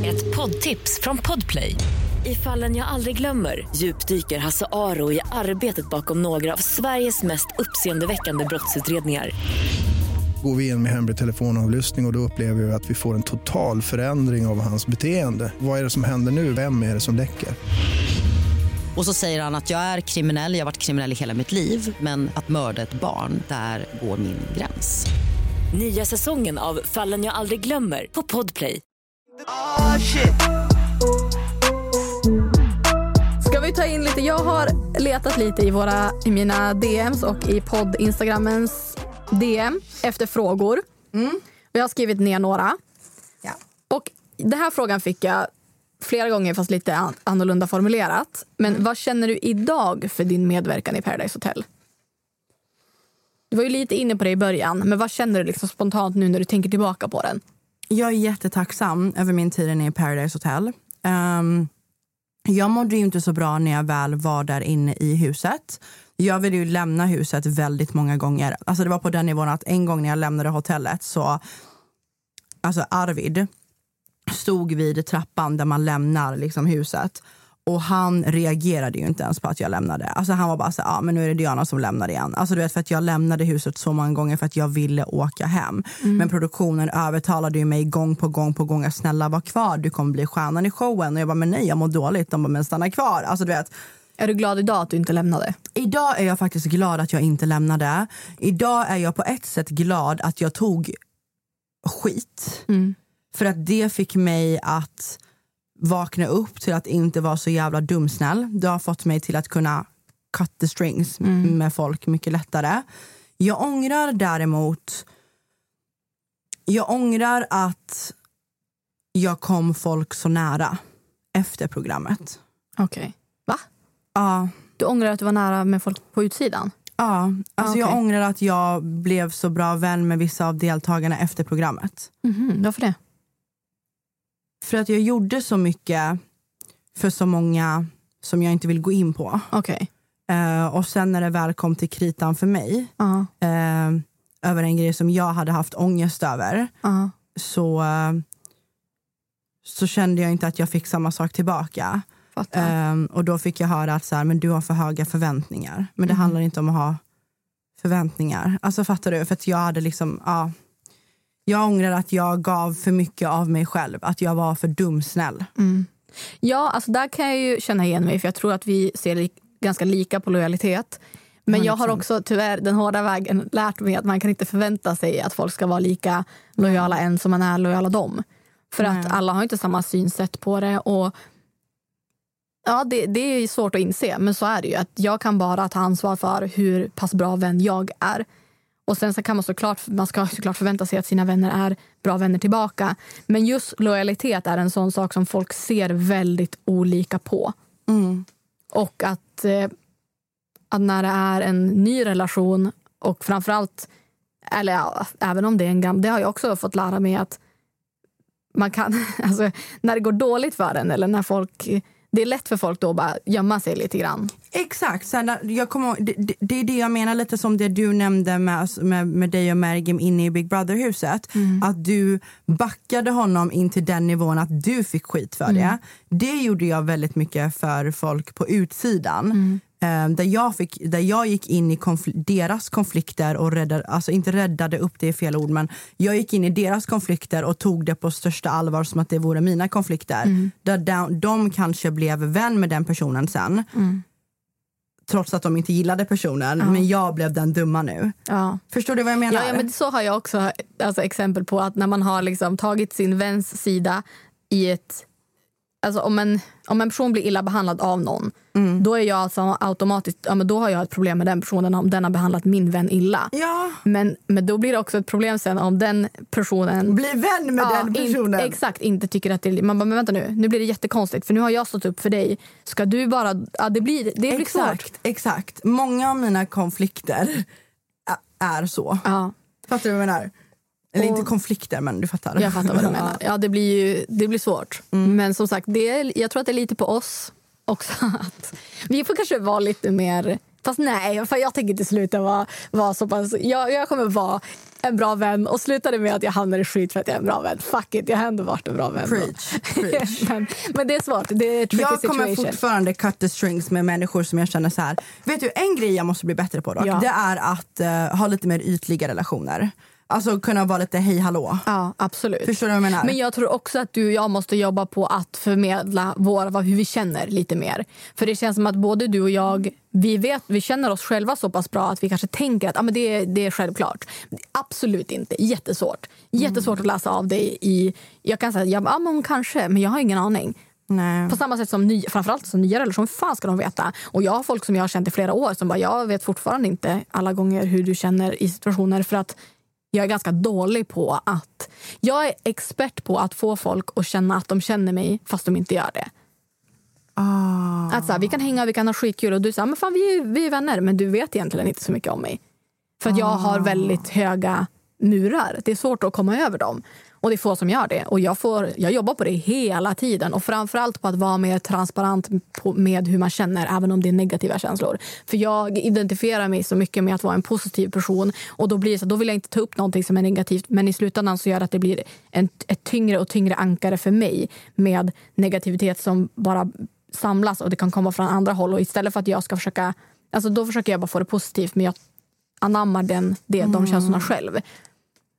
Ett poddtips från Podplay. I fallen jag aldrig glömmer djupdyker Hasse Aro i arbetet bakom några av Sveriges mest uppseendeväckande brottsutredningar. Går vi in med hemlig telefonavlyssning och, och då upplever vi att vi får en total förändring av hans beteende. Vad är det som händer nu? Vem är det som läcker? Och så säger han att jag är kriminell, jag har varit kriminell i hela mitt liv men att mörda ett barn, där går min gräns. Nya säsongen av Fallen jag aldrig glömmer på Podplay. Oh, shit vi ta in lite. Jag har letat lite i, våra, i mina DMs och i podd-instagrammens DM efter frågor. Mm. Jag har skrivit ner några. Ja. Och Den här frågan fick jag flera gånger, fast lite annorlunda formulerat. Men vad känner du idag för din medverkan i Paradise Hotel? Du var ju lite inne på det i början, men vad känner du liksom spontant nu när du tänker tillbaka på den? Jag är jättetacksam över min tid i Paradise Hotel. Um, jag mådde ju inte så bra när jag väl var där inne i huset. Jag ville ju lämna huset väldigt många gånger. Alltså det var på den nivån att en gång när jag lämnade hotellet så, alltså Arvid stod vid trappan där man lämnar liksom huset och han reagerade ju inte ens på att jag lämnade. Alltså han var bara så ah, men nu är det Diana som lämnar igen. Alltså du vet för att jag lämnade huset så många gånger för att jag ville åka hem. Mm. Men produktionen övertalade ju mig gång på gång på gång att snälla var kvar, du kommer bli stjärnan i showen. Och jag bara, men nej jag mår dåligt. De bara, men stanna kvar. Alltså du vet. Är du glad idag att du inte lämnade? Idag är jag faktiskt glad att jag inte lämnade. Idag är jag på ett sätt glad att jag tog skit. Mm. För att det fick mig att vakna upp till att inte vara så jävla dumsnäll. Det har fått mig till att kunna cut the strings mm. med folk mycket lättare. Jag ångrar däremot jag ångrar att jag kom folk så nära efter programmet. Okej. Okay. Va? Ja. Du ångrar att du var nära med folk på utsidan? Ja. Alltså okay. Jag ångrar att jag blev så bra vän med vissa av deltagarna efter programmet. Mm -hmm. Varför det? För att jag gjorde så mycket för så många som jag inte vill gå in på. Okay. Uh, och sen när det väl kom till kritan för mig, uh -huh. uh, över en grej som jag hade haft ångest över, -huh. så, så kände jag inte att jag fick samma sak tillbaka. Ehm, och då fick jag höra att så här, men du har för höga förväntningar. Men det mm. handlar inte om att ha förväntningar. Alltså fattar du? För att jag hade liksom, ja jag ångrar att jag gav för mycket av mig själv. Att jag var för dumsnäll. Mm. Ja, alltså där kan jag ju känna igen mig. För Jag tror att vi ser li ganska lika på lojalitet. Men 100%. jag har också tyvärr den hårda vägen lärt mig att man kan inte förvänta sig att folk ska vara lika lojala en som man är lojala dem. För Nej. att alla har inte samma synsätt på det. Och Ja, det, det är svårt att inse, men så är det ju. Att jag kan bara ta ansvar för hur pass bra vän jag är. Och sen så kan man såklart, man ska såklart förvänta sig att sina vänner är bra vänner tillbaka. Men just lojalitet är en sån sak som folk ser väldigt olika på. Mm. Och att, eh, att när det är en ny relation och framförallt eller ja, även om det är en gammal, det har jag också fått lära mig att man kan, [LAUGHS] alltså, när det går dåligt för en eller när folk det är lätt för folk då att bara gömma sig lite grann. Exakt. Så här, jag kommer, det, det, det är det jag menar lite som det du nämnde med, med, med dig och Mergim inne i Big Brother-huset. Mm. Att du backade honom in till den nivån att du fick skit för Mm. det. Det gjorde jag väldigt mycket för folk på utsidan. Mm. Eh, där, jag fick, där jag gick in i konfl- deras konflikter och räddade, alltså inte räddade upp, det är fel ord, men jag gick in i deras konflikter och tog det på största allvar som att det vore mina konflikter. Mm. Där de, de kanske blev vän med den personen sen. Mm. Trots att de inte gillade personen, men jag blev den dumma nu. Ja. Förstår du vad jag menar? Ja, ja, men så har jag också alltså, exempel på att när man har liksom tagit sin väns sida i ett... Alltså om en, om en person blir illa behandlad av någon, Mm. då är jag alltså automatiskt, ja, men då har jag ett problem med den personen om den har behandlat min vän illa. Ja, Men, men då blir det också ett problem sen om den personen bli vän med Ja, den in- personen. exakt, inte tycker att det är... Man bara, men vänta nu, nu blir det jättekonstigt för nu har jag stått upp för dig. Ska du bara... Ja, det blir, det blir svårt. exakt, exakt. Många av mina konflikter är så. Ja, Fattar du vad jag menar? Eller Och- inte konflikter, men du fattar. jag fattar vad du [LAUGHS] menar. Ja, det blir ju det blir svårt. Mm. Men som sagt, det är, jag tror att det är lite på oss också. [LAUGHS] Att vi får kanske vara lite mer... Fast nej, för jag tänker inte sluta vara, vara så pass... Jag, jag kommer vara en bra vän och sluta det med att jag hamnar i skit för att jag är en bra vän. Fuck it, jag har ändå varit en bra vän. Preach, preach. [LAUGHS] men, men det är svårt. Det är tricky Jag kommer situation. fortfarande cut the strings med människor som jag känner så här. Vet du, en grej jag måste bli bättre på dock, Ja. det är att eh, ha lite mer ytliga relationer. Alltså kunna vara lite hej hallå. Ja, absolut. Förstår du vad jag menar? Men jag tror också att du och jag måste jobba på att förmedla vår, vad, hur vi känner lite mer. För det känns som att både du och jag, vi, vet, vi känner oss själva så pass bra att vi kanske tänker att ah, men det, är- det är självklart. Absolut inte. Jättesvårt. Jättesvårt att läsa av dig i... Jag kan säga ja, men hon kanske, men jag har ingen aning. Nej. På samma sätt som ny, framförallt som nya relationer, fan ska de veta? Och jag har folk som jag har känt i flera år som bara, jag vet fortfarande inte alla gånger hur du känner i situationer för att jag är ganska dålig på att... Jag är expert på att få folk att känna att de känner mig fast de inte gör det. Ah. Att så här, vi kan hänga, vi kan ha skitkul och du säger men fan vi är, vi är vänner men du vet egentligen inte så mycket om mig. För att jag har väldigt höga murar. Det är svårt att komma över dem. Och det är få som gör det. Och jag, får, jag jobbar på det hela tiden. Och framförallt på att vara mer transparent på, med hur man känner, även om det är negativa känslor. För jag identifierar mig så mycket med att vara en positiv person. Och då blir så, då vill jag inte ta upp någonting som är negativt. Men i slutändan så gör det att det blir en, ett tyngre och tyngre ankare för mig med negativitet som bara samlas och det kan komma från andra håll. Och istället för att jag ska försöka, alltså då försöker jag bara få det positivt men jag anammar den, det, de känslorna själv.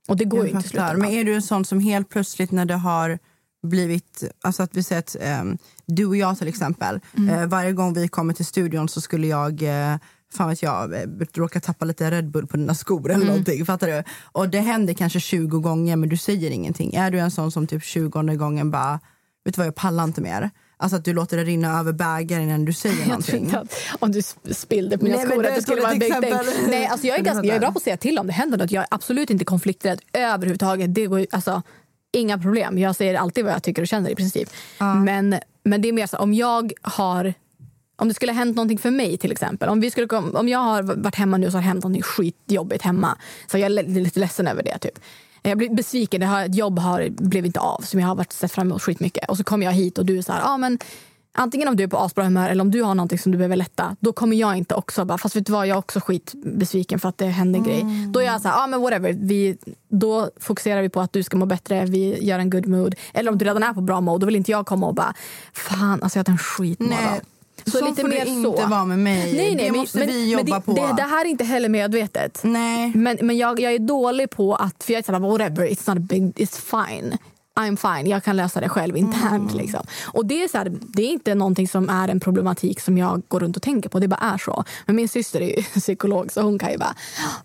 Och det går ju inte slutändan. Men är du en sån som helt plötsligt när det har blivit, alltså att vi säger att ehm, du och jag till exempel, Mm. eh, varje gång vi kommer till studion så skulle jag eh, fan vet jag, eh, råka tappa lite Red Bull på dina skor eller Mm. någonting. Fattar du? Och det händer kanske 20 gånger men du säger ingenting. Är du en sån som typ 20 gången bara, vet du vad jag pallar inte mer? Alltså att du låter det rinna över bägaren innan du säger [LAUGHS] någonting. om du sp- spillde på mina Nej, skor att det skulle vara en big thing. Nej, alltså jag, är [LAUGHS] ganska, jag är bra på att säga till om det händer något. Jag är absolut inte konflikträdd överhuvudtaget. Det går, alltså, inga problem. Jag säger alltid vad jag tycker och känner i princip. Men, men det är mer så om jag har om det skulle ha hänt någonting för mig till exempel. Om, vi skulle, om jag har varit hemma nu så har det hänt något skitjobbigt hemma. Så jag är lite ledsen över det. Typ. Jag blev besviken. Det har, ett jobb har, blivit inte av som jag har varit sett fram emot skitmycket. Och så kommer jag hit och du är så här, ah, men antingen om du är på asbra humör eller om du har någonting som du behöver lätta. Då kommer jag inte också bara, fast vet du vad, jag är också skitbesviken för att det hände en grej. Då är jag så här, ah, men whatever. Vi, då fokuserar vi på att du ska må bättre, vi gör en good mood. Eller om du redan är på bra mode, då vill inte jag komma och bara, fan alltså jag har haft en skitmorgon. Nej, så får det inte vara med mig. Nej, nej, det måste men, vi jobba det, på. Det, det här är inte heller medvetet. Nej. Men, men jag, jag är dålig på att... För jag är så här, whatever, it's not big, it's fine. I'm fine, jag kan lösa det själv internt. Mm. Liksom. Och det är, så här, det är inte någonting som är en problematik som jag går runt och tänker på. Det bara är så. Men min syster är [LAUGHS] psykolog så hon kan ju bara...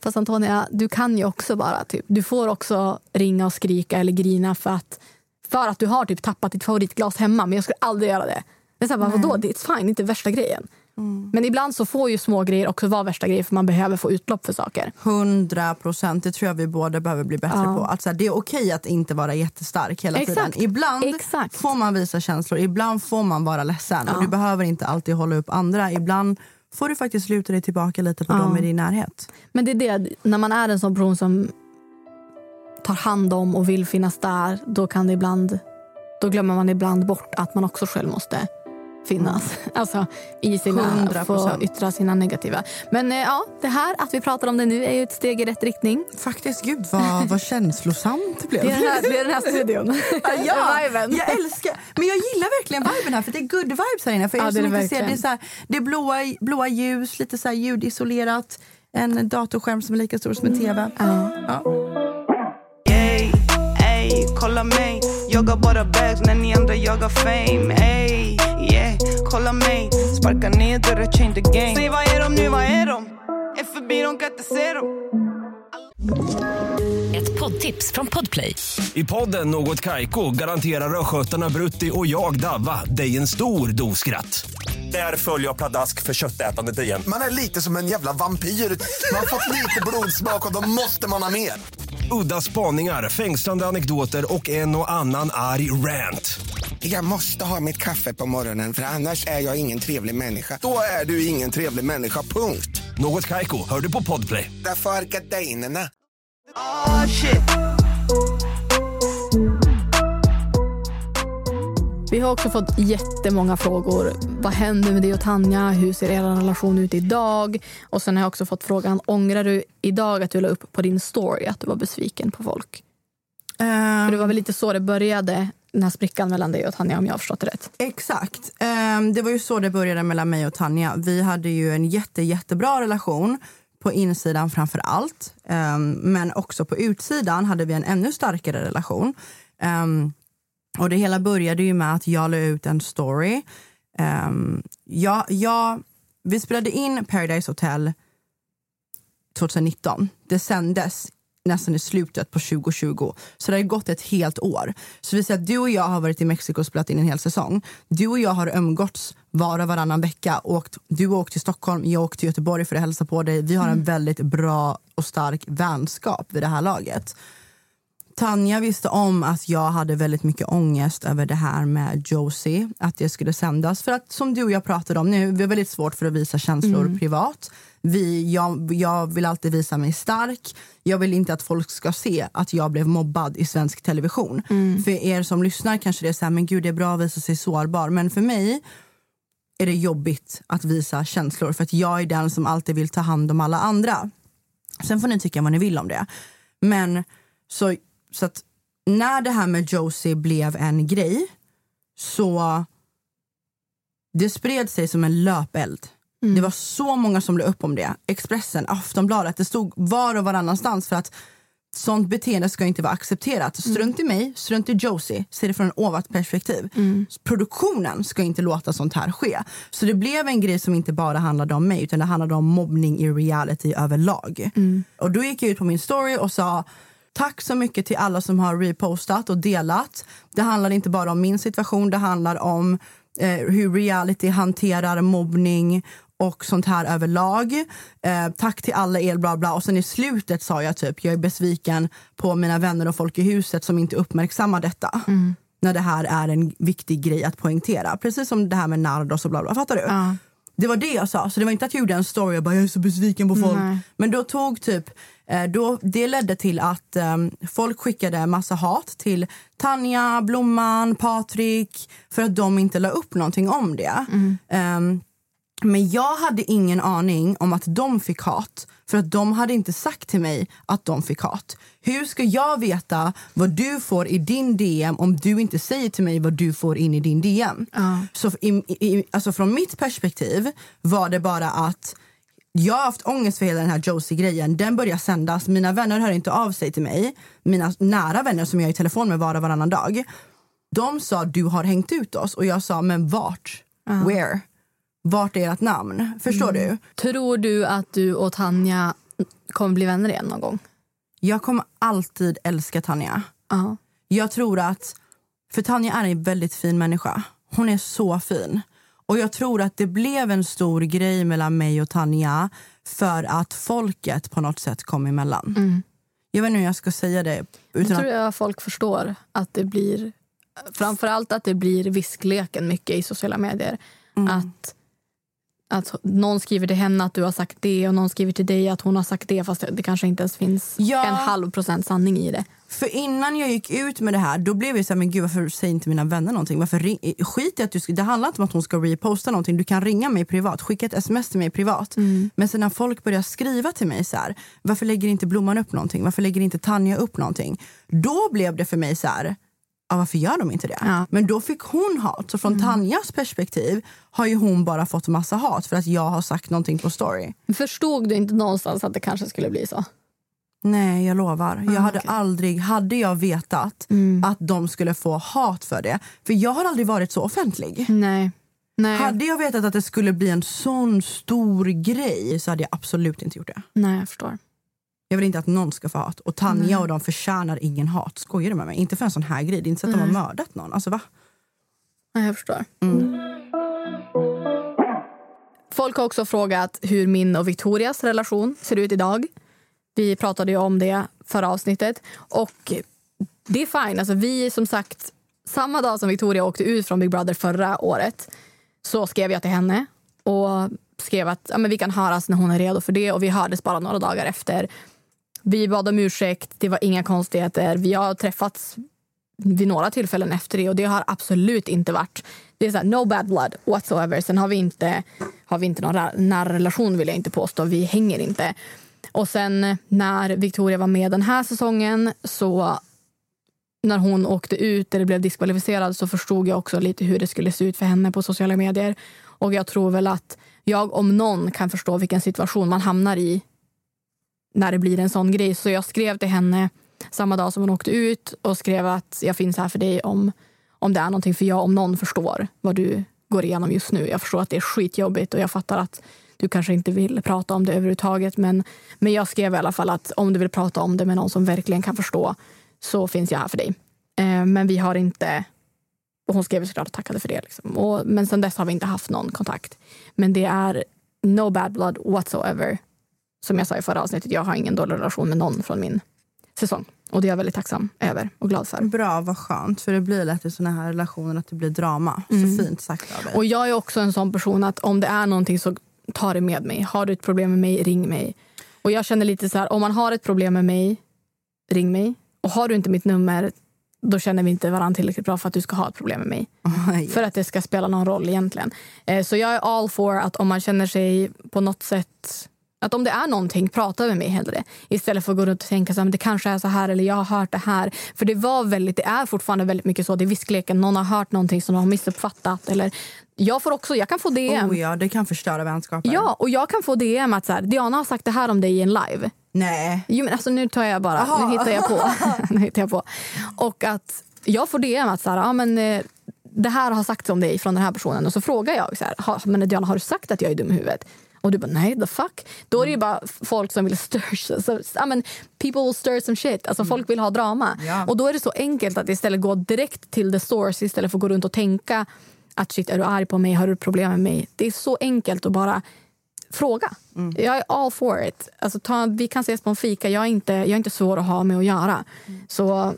Fast Antonia, du kan ju också bara... Typ, du får också ringa och skrika eller grina för att, för att du har typ tappat ditt favoritglas hemma. Men jag skulle aldrig göra det. Det är så här, vadå? Det är fine, inte värsta grejen. Mm. Men ibland så får ju små grejer också vara värsta grejer för man behöver få utlopp för saker. 100 procent. Det tror jag vi båda behöver bli bättre Ja. på. Att så här, det är okej att inte vara jättestark hela Exakt. tiden. Ibland Exakt. får man visa känslor, ibland får man vara ledsen. Och Ja. du behöver inte alltid hålla upp andra. Ibland får du faktiskt luta dig tillbaka lite på Ja. dem i din närhet. Men det är det, när man är en sån person som tar hand om och vill finnas där, då kan det ibland, då glömmer man ibland bort att man också själv måste finnas. [LAUGHS] Alltså i sina, 100%. få yttra sina negativa. Men eh, ja, det här att vi pratar om det nu är ju ett steg i rätt riktning. Faktiskt, gud vad, [LAUGHS] vad känslosamt det blev. Det är den här, det är den här studion. [LAUGHS] Ja, jag älskar, men jag gillar verkligen viben här för det är good vibes här inne. För er Ja, det som är det ser, det är, så här, det är blåa, blåa ljus, lite så här ljudisolerat, en datorskärm som är lika stor som en tv. Ja. Ey, ey, kolla mig Jagar bara bags när ni andra jagar fame Ey, yeah, kolla mig Sparka ner dörrar, change the game Säg vad är de nu, vad är de? Är förbi, de kan inte se dem Ett poddtips från Podplay. I podden Något Kaiko garanterar östgötarna Brutti och jag, Davva, dig en stor dos skratt. Där följer jag pladask för köttätandet igen. Man är lite som en jävla vampyr. Man har fått lite blodsmak och då måste man ha mer. Udda spaningar, fängslande anekdoter och en och annan arg rant. Jag måste ha mitt kaffe på morgonen för annars är jag ingen trevlig människa. Då är du ingen trevlig människa, punkt. Något Kaiko, hör du på Podplay. Därför är gardinerna. Oh shit Vi har också fått jättemånga frågor. Vad händer med dig och Tanja? Hur ser er relation ut idag? Och sen har jag också fått frågan, ångrar du idag att du la upp på din story att du var besviken på folk? För det var väl lite så det började, den här sprickan mellan dig och Tanja om jag har förstått det rätt. Exakt. Ehm, det var ju så det började mellan mig och Tanja. Vi hade ju en jätte, jättebra relation på insidan framför allt. Ehm, men också på utsidan hade vi en ännu starkare relation. Ehm, och det hela började ju med att jag la ut en story. Jag, jag, vi spelade in Paradise Hotel 2019. Det sändes nästan i slutet på 2020. Så det har gått ett helt år. Så vi säger att du och jag har varit i Mexiko och spelat in en hel säsong. Du och jag har umgåtts var och varannan vecka. Åkt, du har åkt till Stockholm, jag åkte till Göteborg för att hälsa på dig. Vi har en väldigt bra och stark vänskap vid det här laget. Tanja visste om att jag hade väldigt mycket ångest över det här med Josie, att det skulle sändas. För att som du och jag pratade om nu, vi har väldigt svårt för att visa känslor privat. Vi, jag, jag vill alltid visa mig stark. Jag vill inte att folk ska se att jag blev mobbad i svensk television. För er som lyssnar kanske det är så här, men gud det är bra att visa sig sårbar. Men för mig är det jobbigt att visa känslor för att jag är den som alltid vill ta hand om alla andra. Sen får ni tycka vad ni vill om det. Men så, så att när det här med Josie blev en grej så det spred sig som en löpeld. Det var så många som la upp om det. Expressen, Aftonbladet, det stod var och varannanstans för att sånt beteende ska inte vara accepterat. Strunt i mig, strunt i Josie, se det från ett ovat perspektiv. Produktionen ska inte låta sånt här ske. Så det blev en grej som inte bara handlade om mig utan det handlade om mobbning i reality överlag. Och då gick jag ut på min story och sa Tack så mycket till alla som har repostat och delat. Det handlar inte bara om min situation, det handlar om eh, hur reality hanterar mobbning och sånt här överlag. Eh, tack till alla er, bla bla. Och sen i slutet sa jag typ, jag är besviken på mina vänner och folk i huset som inte uppmärksammar detta. När det här är en viktig grej att poängtera. Precis som det här med Nardos och bla bla. Fattar du? Det var det jag sa. Så det var inte att jag gjorde en story och bara jag är så besviken på folk. Men då tog typ eh, då, det ledde till att um, folk skickade massa hat till Tanja, Blomman, Patrik för att de inte la upp någonting om det. Ehm, men jag hade ingen aning om att de fick hat för att de hade inte sagt till mig att de fick hat. Hur ska jag veta vad du får i din DM om du inte säger till mig vad du får in i din DM? Så i, i, alltså från mitt perspektiv var det bara att jag har haft ångest för hela den här Josie-grejen. Den börjar sändas. Mina vänner hör inte av sig till mig. Mina nära vänner som jag är i telefon med var och varannan dag. De sa du har hängt ut oss och jag sa men vart? Where? Vart är ert namn? Förstår du? Tror du att du och Tanja kommer bli vänner igen någon gång? Jag kommer alltid älska Tanja. Ja. Jag tror att, för Tanja är en väldigt fin människa. Hon är så fin. Och jag tror att det blev en stor grej mellan mig och Tanja för att folket på något sätt kom emellan. Jag vet inte hur jag ska säga det. Jag Utan tror att, jag folk förstår att det blir framförallt att det blir viskleken mycket i sociala medier. Att att någon skriver till henne att du har sagt det och någon skriver till dig att hon har sagt det fast det kanske inte ens finns Ja. en halv procent sanning i det. För innan jag gick ut med det här, då blev jag så här, men gud varför säger inte mina vänner någonting? Varför ring, skit i att du ska, det handlar inte om att hon ska reposta någonting. Du kan ringa mig privat, skicka ett sms till mig privat. Men sen när folk börjar skriva till mig så här, varför lägger inte Blomman upp någonting? Varför lägger inte Tanja upp någonting? Då blev det för mig så här, ja, varför gör de inte det? Ja. Men då fick hon hat. Så från Tanjas perspektiv har ju hon bara fått massa hat för att jag har sagt någonting på story. Förstod du inte någonstans att det kanske skulle bli så? Nej, jag lovar. Jag Ah, hade okej. aldrig, hade jag vetat att de skulle få hat för det. För jag har aldrig varit så offentlig. Nej. Nej, Hade jag vetat att det skulle bli en sån stor grej så hade jag absolut inte gjort det. Nej jag förstår. Jag vill inte att någon ska få hat. Och Tanja och de förtjänar ingen hat. Skojar du med mig? Inte för en sån här grej. Det är inte så att de har mördat någon. Alltså va? Nej, jag förstår. Folk har också frågat hur min och Victorias relation ser ut idag. Vi pratade ju om det förra avsnittet. Och det är fine. Alltså, vi som sagt, samma dag som Victoria åkte ut från Big Brother förra året så skrev jag till henne och skrev att ja, men vi kan höras när hon är redo för det. Och vi hördes bara några dagar efter. Vi bad om ursäkt, det var inga konstigheter. Vi har träffats vid några tillfällen efter det och det har absolut inte varit det är så här, no bad blood whatsoever. Sen har vi inte, har vi inte någon nära relation vill jag inte påstå. Vi hänger inte. Och sen när Victoria var med den här säsongen så när hon åkte ut eller blev diskvalificerad så förstod jag också lite hur det skulle se ut för henne på sociala medier. Och jag tror väl att jag om någon kan förstå vilken situation man hamnar i när det blir en sån grej. Så jag skrev till henne samma dag som hon åkte ut och skrev att jag finns här för dig om, om det är någonting. För jag om någon förstår vad du går igenom just nu. Jag förstår att det är skitjobbigt och jag fattar att du kanske inte vill prata om det överhuvudtaget. Men, men jag skrev i alla fall att om du vill prata om det med någon som verkligen kan förstå så finns jag här för dig. Eh, men vi har inte... Och hon skrev såklart och tackade för det. Liksom. Och, men sen dess har vi inte haft någon kontakt. Men det är no bad blood whatsoever. Som jag sa i förra avsnittet, jag har ingen dålig relation med någon från min säsong. Och det är jag väldigt tacksam över och glad för. Bra, vad skönt. För det blir lätt i såna här relationer att det blir drama. Så fint sagt av dig. Och jag är också en sån person att om det är någonting så ta det med mig. Har du ett problem med mig, ring mig. Och jag känner lite så här, om man har ett problem med mig, ring mig. Och har du inte mitt nummer, då känner vi inte varandra tillräckligt bra för att du ska ha ett problem med mig. [LAUGHS] Oj. För att det ska spela någon roll egentligen. Eh, Så jag är all for att om man känner sig på något sätt att om det är någonting, prata med mig hellre. Istället för att gå runt och tänka att det kanske är så här eller jag har hört det här. För det var väldigt, det är fortfarande väldigt mycket så. Det är viskleken, någon har hört någonting som de har missuppfattat. Eller, jag, får också, jag kan få DM. Oh, ja, det kan förstöra vänskaper. Ja, och jag kan få DM att så här, Diana har sagt det här om dig i en live. Nej. Jo, men alltså, nu tar jag bara, Aha. nu hittar jag på. [LAUGHS] nu hittar jag på. Och att jag får DM att så här, ja, men, eh, det här har sagts om dig från den här personen. Och så frågar jag, så här, "Ha, men Diana har du sagt att jag är dum i huvudet? Och du bara nej, the fuck. Då är det ju bara folk som vill [LAUGHS] stir, så, ja, men, people will stir some shit. Alltså folk vill ha drama. Ja. Och då är det så enkelt att istället gå direkt till the source istället för att gå runt och tänka att shit, är du arg på mig? Har du problem med mig? Det är så enkelt att bara fråga. Jag är all for it. Alltså, ta, vi kan ses på en fika. Jag är inte, jag är inte svår att ha med att göra. Så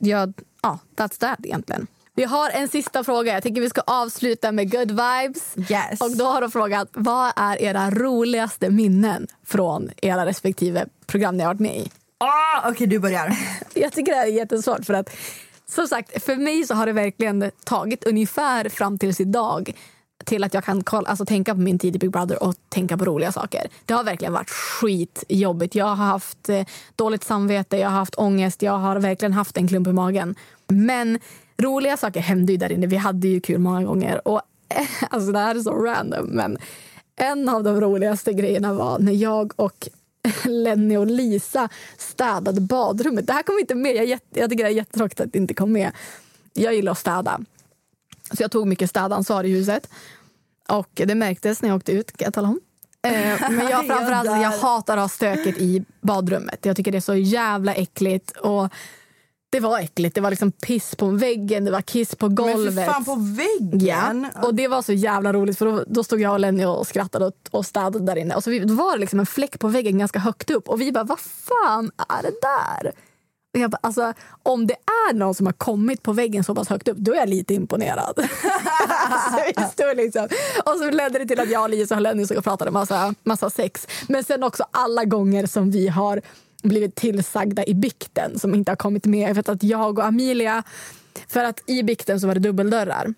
jag, ja, that's that egentligen. Vi har en sista fråga. Jag tycker vi ska avsluta med good vibes. Yes. Och då har de frågat, vad är era roligaste minnen från era respektive program ni har varit med i? Ah, Okej, du börjar. [LAUGHS] Jag tycker det här är jättesvårt för att som sagt, för mig så har det verkligen tagit ungefär fram tills idag till att jag kan kolla, alltså, tänka på min tid i Big Brother och tänka på roliga saker. Det har verkligen varit skitjobbigt. Jag har haft eh, dåligt samvete, jag har haft ångest, jag har verkligen haft en klump i magen. Men roliga saker hände ju där inne. Vi hade ju kul många gånger. Och eh, alltså det här är så random, men en av de roligaste grejerna var när jag och [LAUGHS] Lenny och Lisa städade badrummet. Det här kom inte med. Jag, jätte, jag tycker det är jättetråkigt att det inte kom med. Jag gillar att städa. Så jag tog mycket städansvar i huset. Och det märktes när jag åkte ut, kan jag tala om. Eh, Men [LAUGHS] jag, framförallt, jag hatar att ha stöket i badrummet. Jag tycker det är så jävla äckligt. Och det var äckligt. Det var liksom piss på väggen, det var kiss på Men golvet. för fan på väggen. Ja, och det var så jävla roligt för då, då stod jag och Lenny och skrattade och, och städade där inne. Och så vi, då var det liksom en fläck på väggen ganska högt upp och vi bara, vad fan är det där? Och jag bara, alltså, om det är någon som har kommit på väggen så pass högt upp, då är jag lite imponerad. [LAUGHS] alltså, vi stod liksom. Och så ledde det till att jag och Lisa höll och pratade massa, massa sex. Men sen också alla gånger som vi har blivit tillsagda i bikten som inte har kommit med. Jag vet att jag och Amelia, för att i bikten så var det dubbeldörrar.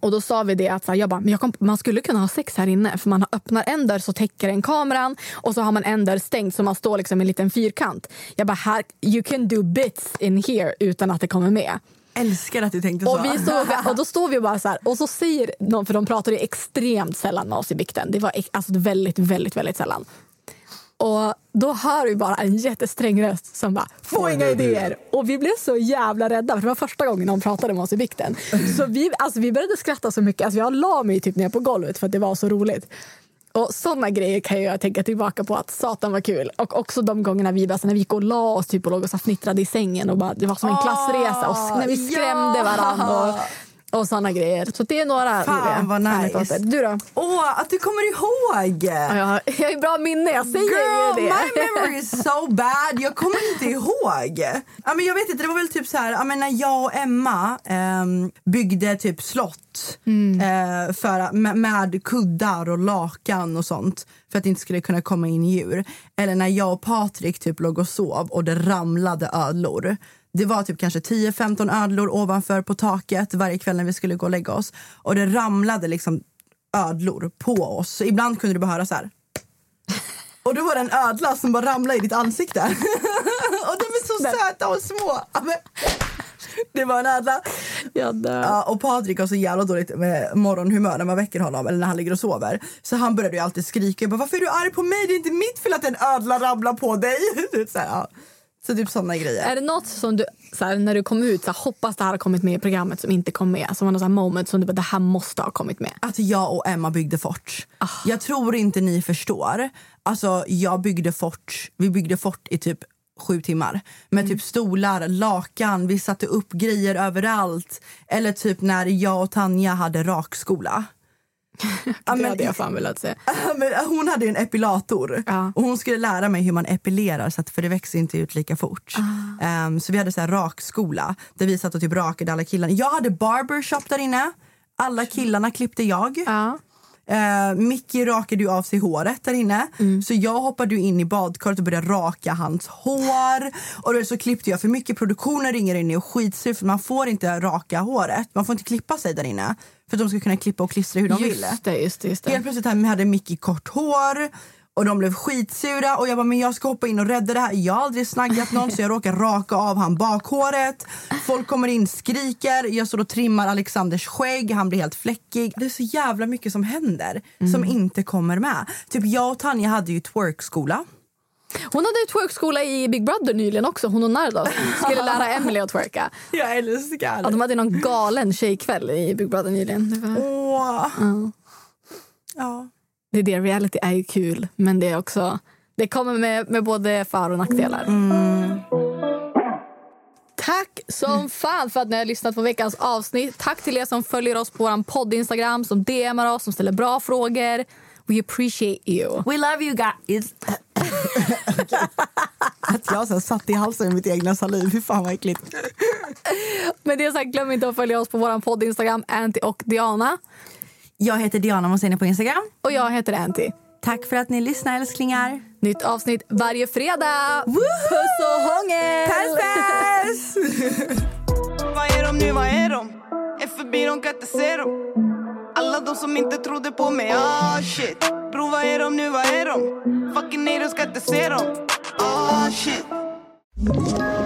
Och då sa vi det att så här, jag bara, men jag kom, man skulle kunna ha sex här inne för man öppnar en dörr så täcker den kameran och så har man en dörr stängd så man står liksom i en liten fyrkant. Jag bara, här, you can do bits in here utan att det kommer med. Älskar att du tänkte Och, så. vi stod, [LAUGHS] och då står vi bara så här och så säger någon, för de pratade extremt sällan med oss i bikten. Det var alltså väldigt, väldigt, väldigt sällan. Och då hör vi bara en jättesträng röst som bara “få inga idéer”. Och vi blev så jävla rädda för det var första gången någon pratade med oss i bikten. Så vi, alltså, vi började skratta så mycket. Alltså, jag la mig typ ner på golvet för att det var så roligt. Och såna grejer kan jag tänka tillbaka på att satan var kul. Och också de gångerna vi, bara, så när vi gick och la oss typ, och låg och fnittrade i sängen. Och bara, det var som en klassresa. Och när vi skrämde varandra. Och, och såna grejer. Så det är några Fan, vad nice. Du då? Åh, att du kommer ihåg! Ja, jag, jag har bra minne, jag säger Girl, ju det. my memory is so bad. Jag kommer inte ihåg. Ja, men jag vet inte, det var väl typ så här, ja, men när jag och Emma ehm, byggde typ slott eh, för, med, med kuddar och lakan och sånt för att det inte skulle kunna komma in djur. Eller när jag och Patrik typ låg och sov och det ramlade ödlor. Det var typ kanske 10-15 ödlor ovanför på taket varje kväll när vi skulle gå och lägga oss. Och det ramlade liksom ödlor på oss. Så ibland kunde du bara höra så här. Och då var det en ödla som bara ramlade i ditt ansikte. [LAUGHS] och de är så söta och små. Det var en ödla. Ja, och Patrik har så jävla dåligt med morgonhumör när man väcker honom eller när han ligger och sover. Så han började ju alltid skrika. Jag bara, Varför är du arg på mig? Det är inte mitt fel att en ödla ramlar på dig. [LAUGHS] så, här, ja. Så typ sådana grejer. Är det något som du, så här, när du kom ut, så här, hoppas det här har kommit med i programmet som inte kom med? Som var något så här moment som du bara, det här måste ha kommit med. att jag och Emma byggde fort. Jag tror inte ni förstår. Alltså, jag byggde fort. Vi byggde fort i typ sju timmar. Med typ stolar, lakan, vi satte upp grejer överallt. Eller typ när jag och Tanja hade rakskola. Det men- hade jag fan velat se. [LAUGHS] hon hade en epilator Ja. och hon skulle lära mig hur man epilerar så att, för det växer inte ut lika fort. Ehm, så vi hade så här rakskola där vi satt och typ rakade alla killarna. Jag hade barbershop där inne. Alla killarna klippte jag. Ja. Uh, Mickey rakade ju av sig håret där inne. Så jag hoppade ju in i badkaret och började raka hans hår. Och då så klippte jag, för mycket produktionen ringer in och skitsur för man får inte raka håret. Man får inte klippa sig där inne. För att de ska kunna klippa och klistra hur de vill. Just det, just det. Just det. Helt plötsligt hade- hade Mickey kort hår och de blev skitsura och jag bara men jag ska hoppa in och rädda det här. Jag har aldrig snaggat någon så jag råkar raka av han bakhåret. Folk kommer in, skriker, jag står och trimmar Alexanders skägg, han blir helt fläckig. Det är så jävla mycket som händer som inte kommer med. Typ jag och Tanja hade ju twerkskola. Hon hade ju twerkskola i Big Brother nyligen också. Hon och Nardos skulle [LAUGHS] lära Emily att twerka. Jag älskar Ja, de hade någon galen tjejkväll i Big Brother nyligen. Var... Åh. Ja. Ja. Det är det, reality är ju kul. Men det är också... Det kommer med, med både för och nackdelar. Tack som fan för att ni har lyssnat på veckans avsnitt. Tack till er som följer oss på vår podd Instagram, som DMar oss, som ställer bra frågor. We appreciate you. We love you guys. [LAUGHS] Att jag så satt i halsen med mitt egna saliv. Fy fan vad äckligt. Med det sagt, glöm inte att följa oss på vår podd Instagram, Anty och Diana. Jag heter Diana Moseni på Instagram. Och jag heter Anty. Tack för att ni lyssnar älsklingar. Nytt avsnitt varje fredag. Puss och hångel! Puss puss! [LAUGHS] Vad är de nu, vad är de? Är förbi, de kan inte se dem Alla de som inte trodde på mig, ah shit Bro, vad är de nu, vad är de? Fucking haters kan inte se dem Ah shit Ett